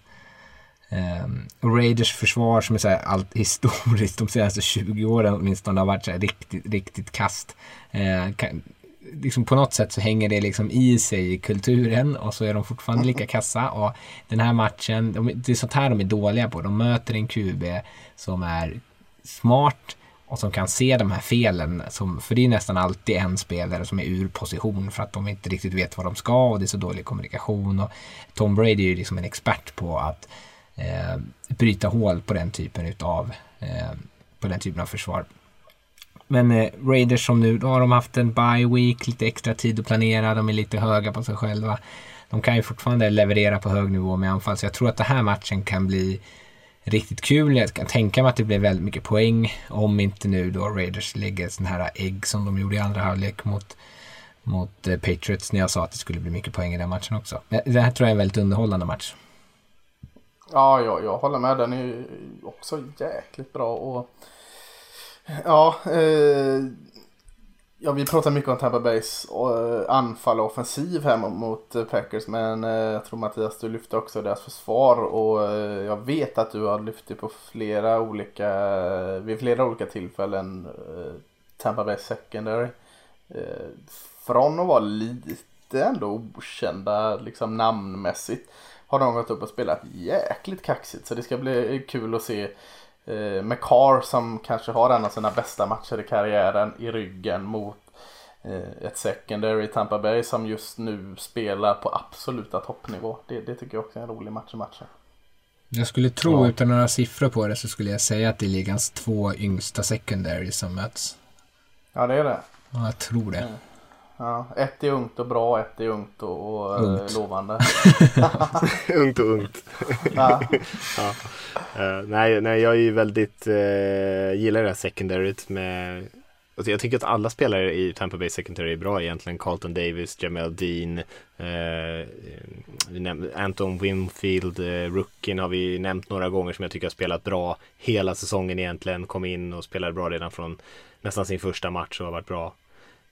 Um, Raiders försvar som är så här allt historiskt de senaste 20 åren åtminstone har varit så här riktigt, riktigt kast. Uh, kan, liksom på något sätt så hänger det liksom i sig i kulturen och så är de fortfarande lika kassa. Och den här matchen, de, det är sånt här de är dåliga på. De möter en QB som är smart och som kan se de här felen. Som, för det är nästan alltid en spelare som är ur position för att de inte riktigt vet vad de ska och det är så dålig kommunikation. Och Tom Brady är ju liksom en expert på att eh, bryta hål på den typen utav eh, på den typen av försvar. Men eh, Raiders som nu, då har de haft en bye week, lite extra tid att planera, de är lite höga på sig själva. De kan ju fortfarande leverera på hög nivå med anfall, så jag tror att den här matchen kan bli riktigt kul. Jag kan tänka mig att det blir väldigt mycket poäng om inte nu då Raiders lägger sån här ägg som de gjorde i andra halvlek mot, mot eh, Patriots när jag sa att det skulle bli mycket poäng i den matchen också. Det här tror jag är en väldigt underhållande match. Ja, jag, jag håller med. Den är ju också jäkligt bra. och Ja, eh, ja, vi pratar mycket om Tampa Bays eh, anfall och offensiv här mot, Packers. Men eh, jag tror Mattias du lyfte också deras försvar. Och eh, jag vet att du har lyft det på flera olika, vid flera olika tillfällen. Eh, Tampa Bay secondary. Eh, från att vara lite lite ändå okända liksom namnmässigt har de gått upp och spelat jäkligt kaxigt. Så det ska bli kul att se eh, McCarr som kanske har en av sina bästa matcher i karriären i ryggen mot eh, ett secondary i Tampa Bay som just nu spelar på absoluta toppnivå. Det, det tycker jag också är en rolig match i matchen. Jag skulle tro, ja. utan några siffror på det, så skulle jag säga att det är ligans två yngsta secondary som möts. Ja, det är det. Ja, jag tror det. Mm. Ja, ett är ungt och bra, ett är ungt och, och eh, ungt. lovande. ungt och ungt. ja. ja. Uh, nej, nej, jag är ju väldigt, uh, gillar det här secondaryt med Alltså jag tycker att alla spelare i Tampa Bay Secondary är bra egentligen. Carlton Davis, Jamel Dean, eh, Anton Winfield, eh, rookien har vi nämnt några gånger som jag tycker har spelat bra hela säsongen egentligen. Kom in och spelade bra redan från nästan sin första match och har varit bra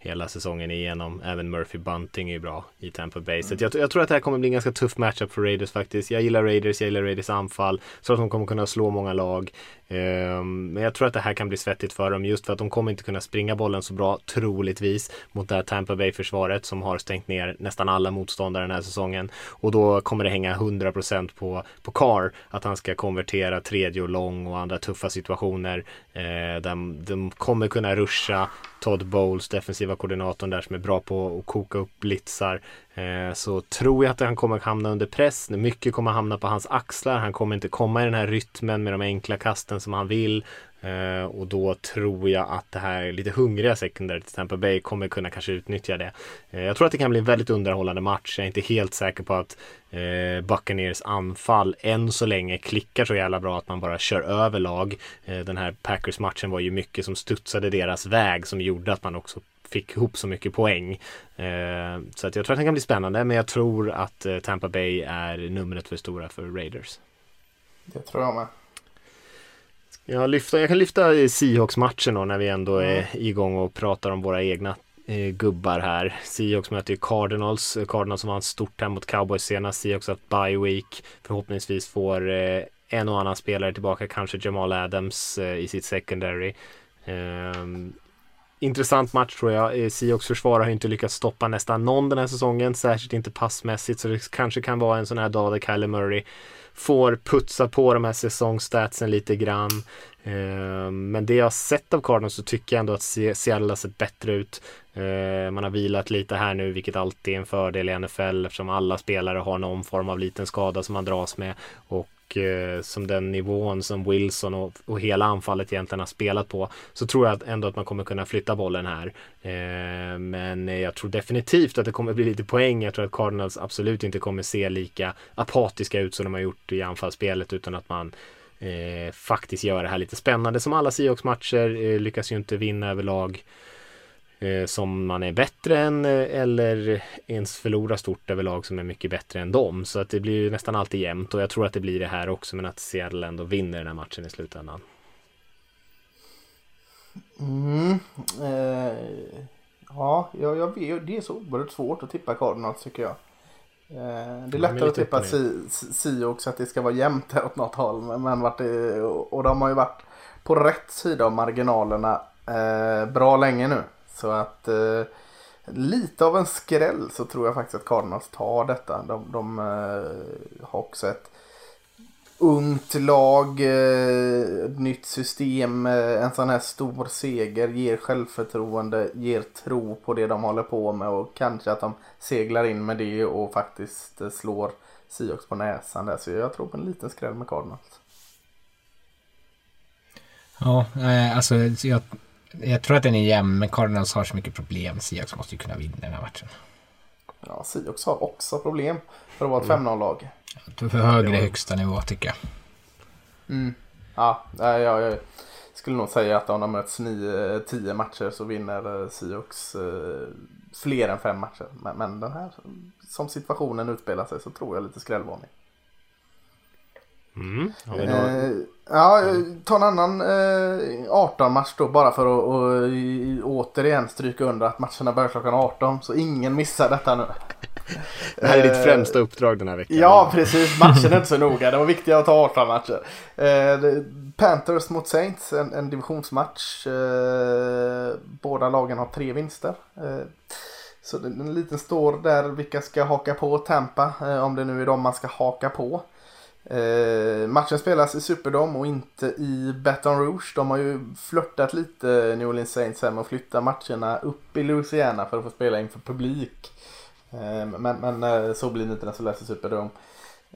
hela säsongen igenom. Även Murphy Bunting är ju bra i Tampa Bay. Så jag, jag, tror att det här kommer bli en ganska tuff matchup för Raiders faktiskt. Jag gillar Raiders, jag gillar Raiders anfall. Så att de kommer kunna slå många lag. Ehm, men jag tror att det här kan bli svettigt för dem just för att de kommer inte kunna springa bollen så bra troligtvis mot det här Tampa Bay-försvaret som har stängt ner nästan alla motståndare den här säsongen. Och då kommer det hänga 100% på, på Carr att han ska konvertera tredje och lång och andra tuffa situationer. Eh, de, de kommer kunna ruscha Todd Bowles, defensiva koordinatorn där som är bra på att koka upp blitzar. Eh, så tror jag att han kommer hamna under press. Mycket kommer hamna på hans axlar. Han kommer inte komma i den här rytmen med de enkla kasten som han vill. Eh, och då tror jag att det här lite hungriga secondary till Tampa Bay kommer kunna kanske utnyttja det. Eh, jag tror att det kan bli en väldigt underhållande match. Jag är inte helt säker på att Buccaneers anfall än så länge klickar så jävla bra att man bara kör över lag. den här Packers-matchen var ju mycket som studsade deras väg som gjorde att man också fick ihop så mycket poäng. så att jag tror att det kan bli spännande men jag tror att Tampa Bay är numret för stora för Raiders. Det tror jag med. Jag, lyfta, jag kan lyfta Seahawks-matchen då när vi ändå är igång och pratar om våra egna eh, gubbar här. Seahawks möter ju Cardinals. Cardinals som vann stort här mot Cowboys senast. Seahawks har bye week. Förhoppningsvis får eh, en och annan spelare tillbaka, kanske Jamal Adams eh, i sitt secondary. Intressant match tror jag. Eh, Seahawks försvar har inte lyckats stoppa nästan någon den här säsongen, särskilt inte passmässigt, så det kanske kan vara en sån här dag där Kyler Murray får putsa på de här säsongsstatsen lite grann. Eh, men det jag har sett av Cardinals så tycker jag ändå att Seattle har sett bättre ut. Eh, man har vilat lite här nu, vilket alltid är en fördel i NFL eftersom alla spelare har någon form av liten skada som man dras med. Och eh, som den nivån som Wilson och, och, hela anfallet egentligen har spelat på så tror jag ändå att man kommer kunna flytta bollen här. Eh, men jag tror definitivt att det kommer bli lite poäng. Jag tror att Cardinals absolut inte kommer se lika apatiska ut som de har gjort i anfallsspelet utan att man eh, faktiskt gör det här lite spännande. Som alla Seahawks-matcher eh, lyckas ju inte vinna överlag som man är bättre än eh, eller ens förlora stort överlag som är mycket bättre än dem. Så att det blir nästan alltid jämnt och jag tror att det blir det här också men att Seattle ändå vinner den här matchen i slutändan. Mm, eh, ja, jag, jag det är så oerhört svårt att tippa Cardinals tycker jag. Eh, det är lättare att tippa Seahawks att det ska vara jämnt här åt något håll. Men vart det, och de har ju varit på rätt sida av marginalerna eh, bra länge nu. Så att eh, lite av en skräll så tror jag faktiskt att Cardinals tar detta. De, de eh, har också ett ungt lag, eh, nytt system, eh, en sån här stor seger ger självförtroende, ger tro på det de håller på med och kanske att de seglar in med det och faktiskt eh, slår Seahawks på näsan där. Så jag tror på en liten skräll med Cardinals. Ja, eh, alltså jag jag tror att den är jämn, men Cardinals har så mycket problem. Seahawks måste ju kunna vinna den här matchen. Ja, Seahawks har också problem för att vara ett 5-0-lag. Mm. För högre högsta nivå tycker jag. Mm. Ja, jag, jag skulle nog säga att om de möts 9-10 matcher så vinner eh, Seahawks eh, fler än fem matcher. Men, men den här, som situationen utspelar sig så tror jag lite skrällvarning. Mm. Ja, eh, ja, ta en annan eh, 18-match då bara för att och, återigen stryka under att matcherna börjar klockan 18 så ingen missar detta nu. Det här är ditt främsta uppdrag den här veckan. Ja, precis. Matchen är inte så noga. Det var viktigt att ta 18 matcher. Eh, Panthers mot Saints, en, en divisionsmatch. Eh, båda lagen har tre vinster. Eh, Så en liten står där vilka ska haka på Tampa. Eh, om det nu är de man ska haka på. Eh, matchen spelas i Superdome och inte i Baton Rouge. De har ju flörtat lite New Orleans Saints här med att flytta matcherna upp i Louisiana för att få spela inför publik. Eh, men, men eh, så blir det inte när det läser Superdome.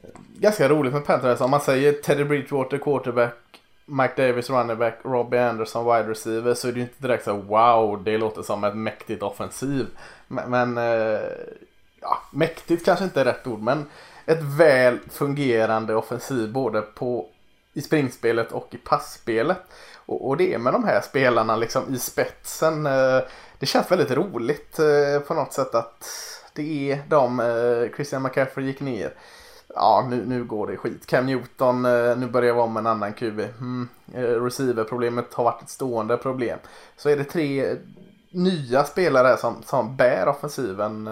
Eh, ganska roligt med Panthers. Alltså. Om man säger Teddy Bridgewater quarterback, Mike Davis running back, Robbie Anderson wide receiver så är det ju inte direkt så wow, det låter som ett mäktigt offensiv. Men, men eh, ja, mäktigt kanske inte är rätt ord men ett väl fungerande offensiv både på, i springspelet och i passspelet. Och, och det är med de här spelarna liksom i spetsen. Eh, det känns väldigt roligt eh, på något sätt att det är de, eh, Christian McCaffrey gick ner. Ja, nu, nu går det skit. Cam Newton, nu börjar vara med en annan QB. Mm, receiverproblemet har varit ett stående problem. Så är det tre nya spelare som, som bär offensiven.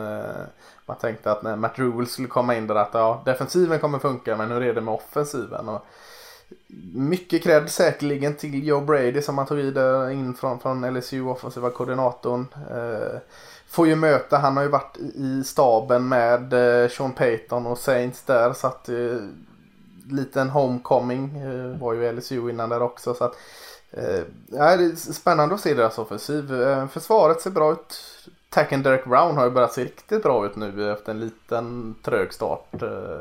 Man tänkte att när Matt Rule skulle komma in där att ja, defensiven kommer funka men hur är det med offensiven? Och mycket cred säkerligen till Joe Brady som man tog in från, från LSU, offensiva koordinatorn. Eh, får ju möta, han har ju varit i staben med eh, Sean Payton och Saints där så att eh, liten homecoming eh, var ju LSU innan där också. Så att, eh, det är spännande att se deras offensiv. Eh, försvaret ser bra ut. Tacken Derek Brown har ju börjat se riktigt bra ut nu efter en liten trög start. Eh,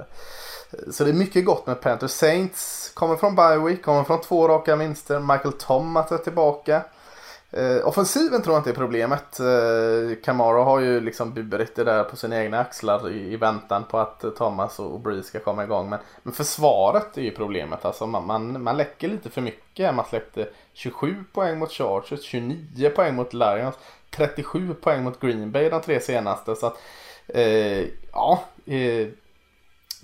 så det är mycket gott med Panthers. Saints kommer från Bioweek, kommer från två raka vinster. Michael Thomas är tillbaka. Eh, offensiven tror jag inte är problemet. Eh, Camaro har ju liksom burit det där på sina egna axlar i, i väntan på att Thomas och, och Bree ska komma igång. Men, men försvaret är ju problemet. Alltså man, man, man läcker lite för mycket. Man släppte 27 poäng mot Chargers, 29 poäng mot Lions. 37 poäng mot Green Bay de tre senaste. Så att, eh, ja, eh,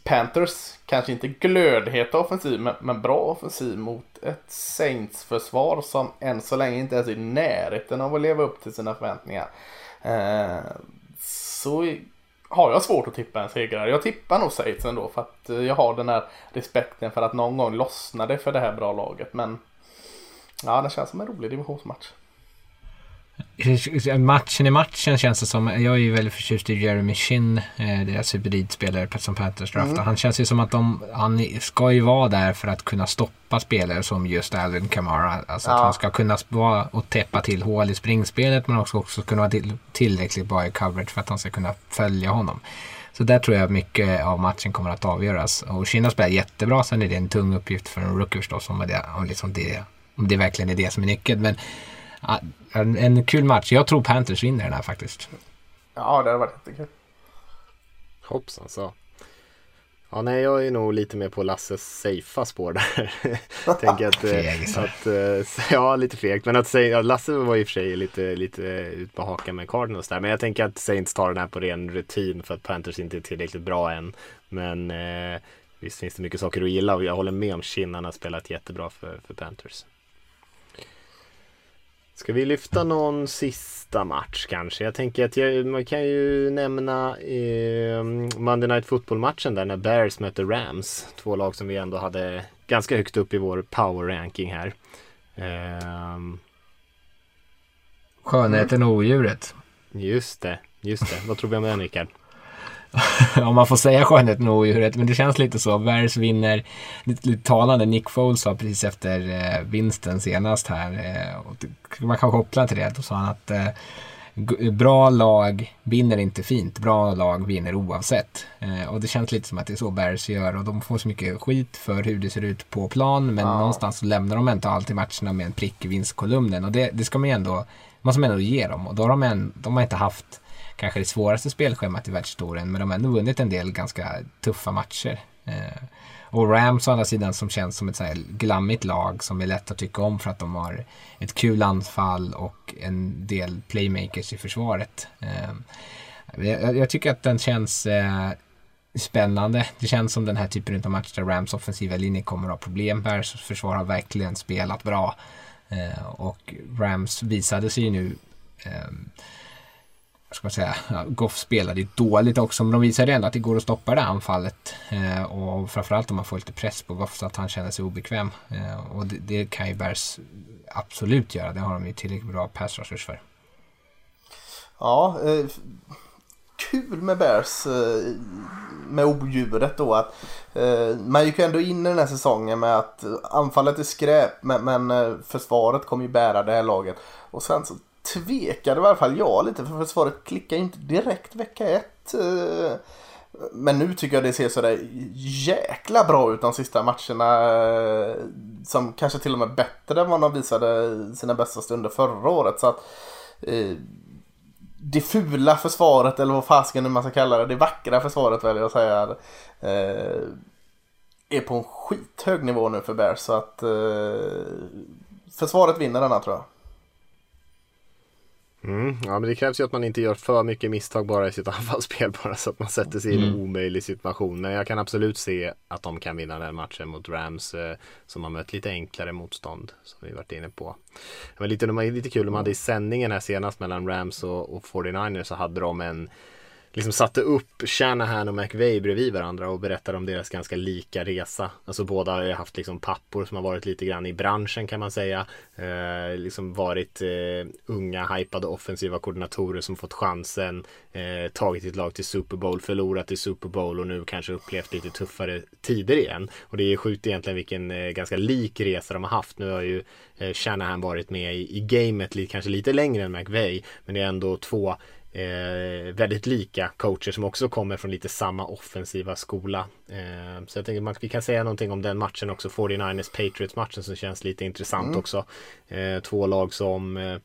Panthers kanske inte glödheta offensiv men, men, bra offensiv mot ett Saints-försvar som än så länge inte ens är i närheten av att leva upp till sina förväntningar. Eh, så har jag svårt att tippa en segrare. Jag tippar nog Saints ändå för att eh, jag har den här respekten för att någon gång lossnade för det här bra laget. Men ja, det känns som en rolig divisionsmatch. Matchen i matchen känns det som, jag är ju väldigt förtjust i Jeremy Shin, eh, deras hybridspelare som Panthers draftar. Mm. Han känns ju som att de, han ska ju vara där för att kunna stoppa spelare som just Alvin Kamara. Alltså ja. att han ska kunna vara och täppa till hål i springspelet men också, också kunna vara till, tillräckligt bra i coverage för att han ska kunna följa honom. Så där tror jag mycket av matchen kommer att avgöras. Och Kina spelar jättebra, sen är det en tung uppgift för en rookie förstås om det, om liksom det, om det verkligen är det som är nyckeln. Men en, en kul match. Jag tror Panthers vinner den här faktiskt. Ja, det hade varit jättekul. Hoppsan så. Ja, nej, jag är nog lite mer på Lasses safea spår där. Tänker att, eh, att, eh, ja, lite fegt. Men att säga, Lasse var i och för sig lite, lite ut på hakan med Cardinals där. Men jag tänker att Saints tar den här på ren rutin för att Panthers inte är tillräckligt bra än. Men eh, visst finns det mycket saker att gilla och jag håller med om. Han har spelat jättebra för, för Panthers. Ska vi lyfta någon sista match kanske? Jag tänker att jag, man kan ju nämna eh, Monday Night Football-matchen där när Bears möter Rams. Två lag som vi ändå hade ganska högt upp i vår power ranking här. Eh, Skönheten och odjuret. Just det, just det. Vad tror vi om den Rickard? om man får säga skönheten och odjuret, men det känns lite så. Bears vinner, lite, lite talande, Nick Foles sa precis efter eh, vinsten senast här, eh, och man kan koppla till det, då sa han att eh, bra lag vinner inte fint, bra lag vinner oavsett. Eh, och det känns lite som att det är så Bears gör och de får så mycket skit för hur det ser ut på plan, men ja. någonstans så lämnar de inte alltid matcherna med en prick i vinstkolumnen och det, det ska man ju ändå, man ändå ge dem och då har de, en, de har inte haft kanske det svåraste spelschemat i världshistorien men de har ändå vunnit en del ganska tuffa matcher. Eh, och Rams å andra sidan som känns som ett så här glammigt lag som är lätt att tycka om för att de har ett kul anfall och en del playmakers i försvaret. Eh, jag, tycker att den känns eh, spännande. Det känns som den här typen av match där Rams offensiva linje kommer att ha problem. Bears försvar har verkligen spelat bra. Och Rams visade sig ju nu vad ska man säga, Goff spelade ju dåligt också men de visade ändå att det går att stoppa det anfallet. Eh, och framförallt om man får lite press på Goff så att han känner sig obekväm. Eh, och det, det, kan ju Bears absolut göra. Det har de ju tillräckligt bra pass rushers för. Ja, eh, kul med Bears eh, med odjuret då att eh, man gick ju ändå in i den här säsongen med att anfallet är skräp men, men eh, försvaret kommer ju bära det här laget. Och sen så tvekade i alla fall jag lite för försvaret klickar inte direkt vecka ett. Eh. Men nu tycker jag det ser sådär jäkla bra ut de sista matcherna. Eh, som kanske till och med bättre än vad de visade sina bästa stunder förra året. Så att, eh, det fula försvaret eller vad fasken nu man ska kalla det. Det vackra försvaret väljer jag att säga. Är på en skithög nivå nu för Bears. Så att försvaret vinner denna tror jag. Mm, ja, men det krävs ju att man inte gör för mycket misstag bara i sitt anfallsspel bara så att man sätter sig i en omöjlig situation. Men jag kan absolut se att de kan vinna den matchen mot Rams eh, som har mött lite enklare motstånd som vi varit inne på. Var lite, de lite kul, de hade i sändningen här senast mellan Rams och, och 49ers så hade de en liksom satte upp Shanahan och McVeigh bredvid varandra och berättade om deras ganska lika resa. Alltså båda har ju haft liksom pappor som har varit lite grann i branschen kan man säga. Eh, liksom varit eh, unga, hypade offensiva koordinatorer som fått chansen. Eh, tagit ett lag till Super Bowl, förlorat i Super Bowl och nu kanske upplevt lite tuffare tider igen. Och det är sjukt egentligen vilken eh, ganska lik resa de har haft. Nu har ju eh, Shanahan varit med i, i gamet kanske lite längre än McVeigh, Men det är ändå två Eh, väldigt lika coacher som också kommer från lite samma offensiva skola. Eh, så jag tänker att vi kan säga någonting om den matchen också. 49ers Patriots matchen som känns lite intressant Mm. också. Eh, två lag som eh,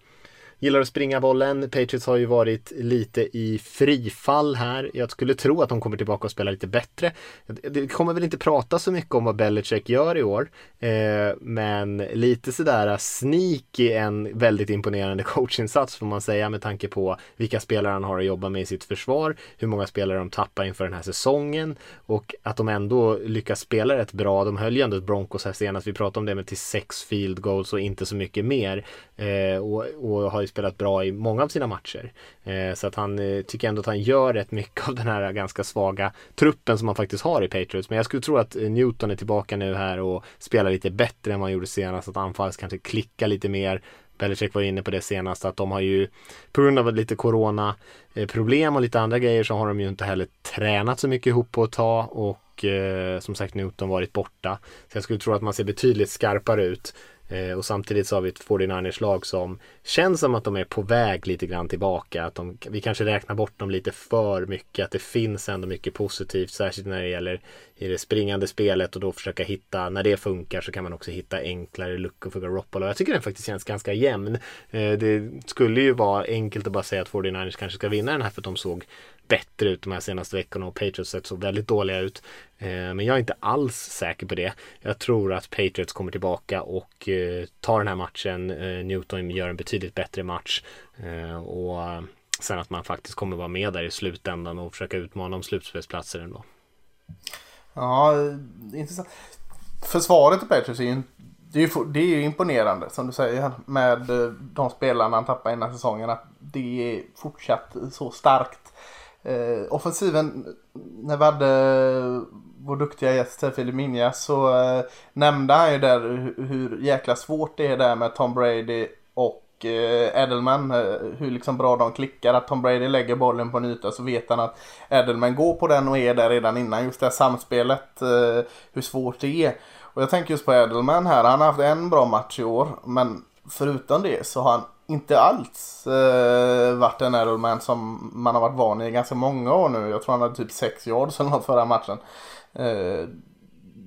gillar att springa bollen. Patriots har ju varit lite i frifall här. Jag skulle tro att de kommer tillbaka och spela lite bättre. Det kommer väl inte prata så mycket om vad Belichick gör i år. Eh, men lite sådär sneaky en väldigt imponerande coachinsats får man säga med tanke på vilka spelare han har att jobba med i sitt försvar. Hur många spelare de tappar inför den här säsongen. Och att de ändå lyckas spela rätt bra. De höll ju ändå ett Broncos här senast. Vi pratade om det med till sex field goals och inte så mycket mer. Eh, och, och har ju spelat bra i många av sina matcher. Eh, så att han eh, tycker ändå att han gör rätt mycket av den här ganska svaga truppen som han faktiskt har i Patriots. Men jag skulle tro att eh, Newton är tillbaka nu här och spelar lite bättre än vad han gjorde senast. Att anfallet kanske klickar lite mer. Belichick var inne på det senast att de har ju på grund av lite corona eh, problem och lite andra grejer så har de ju inte heller tränat så mycket ihop på ett tag och eh, som sagt Newton varit borta. Så jag skulle tro att man ser betydligt skarpare ut. Eh, och samtidigt så har vi ett 49ers lag som känns som att de är på väg lite grann tillbaka. Att de, vi kanske räknar bort dem lite för mycket. Att det finns ändå mycket positivt. Särskilt när det gäller i det springande spelet och då försöka hitta, när det funkar så kan man också hitta enklare luckor för Garoppolo. Jag tycker den faktiskt känns ganska jämn. Eh, det skulle ju vara enkelt att bara säga att 49ers kanske ska vinna den här för att de såg bättre ut de här senaste veckorna och Patriots sett så väldigt dåliga ut. Eh, men jag är inte alls säker på det. Jag tror att Patriots kommer tillbaka och eh, tar den här matchen. Eh, Newton gör en betydligt bättre match. Och sen att man faktiskt kommer vara med där i slutändan och försöka utmana om slutspelsplatser ändå. Ja, intressant. Försvaret i Patriots är ju, det är ju, det är ju imponerande som du säger med de spelarna han tappade innan säsongen. Att det är fortsatt så starkt. Eh, offensiven, när vi hade vår duktiga gäst här, Filip Minja, så eh, nämnde han ju där hur, hur jäkla svårt det är där med Tom Brady och eh, Edelman. Eh, hur liksom bra de klickar. Att Tom Brady lägger bollen på en yta så vet han att Edelman går på den och är där redan innan. Just det här samspelet, eh, hur svårt det är. Och jag tänker just på Edelman här. Han har haft en bra match i år. Men förutom det så har han inte alls eh, varit en Edelman som man har varit van i ganska många år nu. Jag tror han hade typ 6 yards eller något förra matchen. Eh,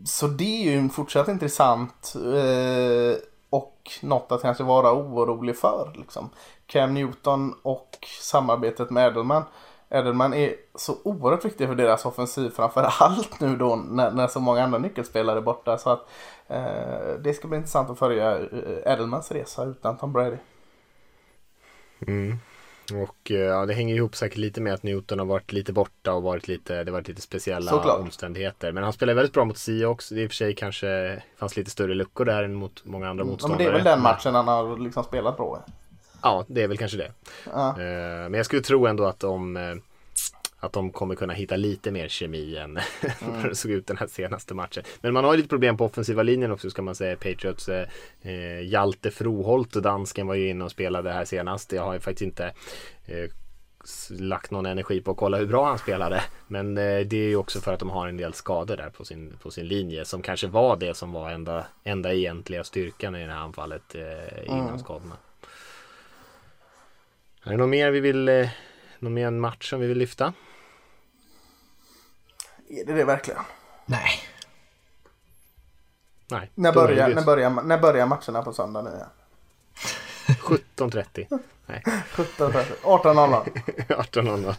så det är ju en fortsatt intressant eh, och något att kanske vara orolig för. Liksom. Cam Newton och samarbetet med Edelman. Edelman är så oerhört viktig för deras offensiv framför allt nu då när, när så många andra nyckelspelare är borta. Så att eh, det ska bli intressant att följa eh, Edelmans resa utan Tom Brady. Mm. Och eh, ja, det hänger ihop säkert lite med att Newton har varit lite borta och varit lite, det har varit lite speciella Såklart. omständigheter. Men han spelar väldigt bra mot Seahawks. Det i och för sig kanske fanns lite större luckor där än mot många andra Ja, men motståndare. det är väl den matchen han har liksom spelat bra. Ja, det är väl kanske det. Ja. Eh, Men jag skulle tro ändå att de eh, att de kommer kunna hitta lite mer kemi än vad det såg ut den här senaste matchen. Men man har ju lite problem på offensiva linjen också ska man säga. Patriots eh, eh, Hjalte Froholt, dansken var ju inne och spelade här senast. Jag har ju faktiskt inte eh, lagt någon energi på att kolla hur bra han spelade. Men eh, det är ju också för att de har en del skador där på sin, på sin linje som kanske var det som var enda, enda egentliga styrkan i det här anfallet eh, innan Mm. skadorna. Är det något mer vi vill, eh, någon mer match som vi vill lyfta? Är det det verkligen? Nej. Nej. När börjar, när, börjar, när börjar matcherna på söndag nu igen? 17.30. Nej, 17.30. 18.00. 18.00.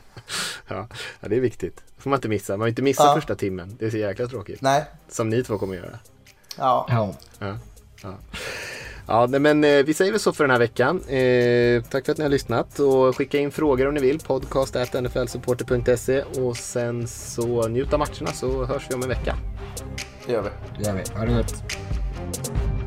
Ja, ja, det är viktigt. får man inte missa. Man får inte missa Ja. första timmen. Det är så jäkla tråkigt. Nej. Som ni två kommer göra. Ja. Ja. Ja, ja. men eh, vi säger väl så för den här veckan. Eh, tack för att ni har lyssnat och skicka in frågor om ni vill. Podcast nflsupporter.se och sen så njut av matcherna så hörs vi om en vecka. Det gör vi. Det gör vi. Ha det gott.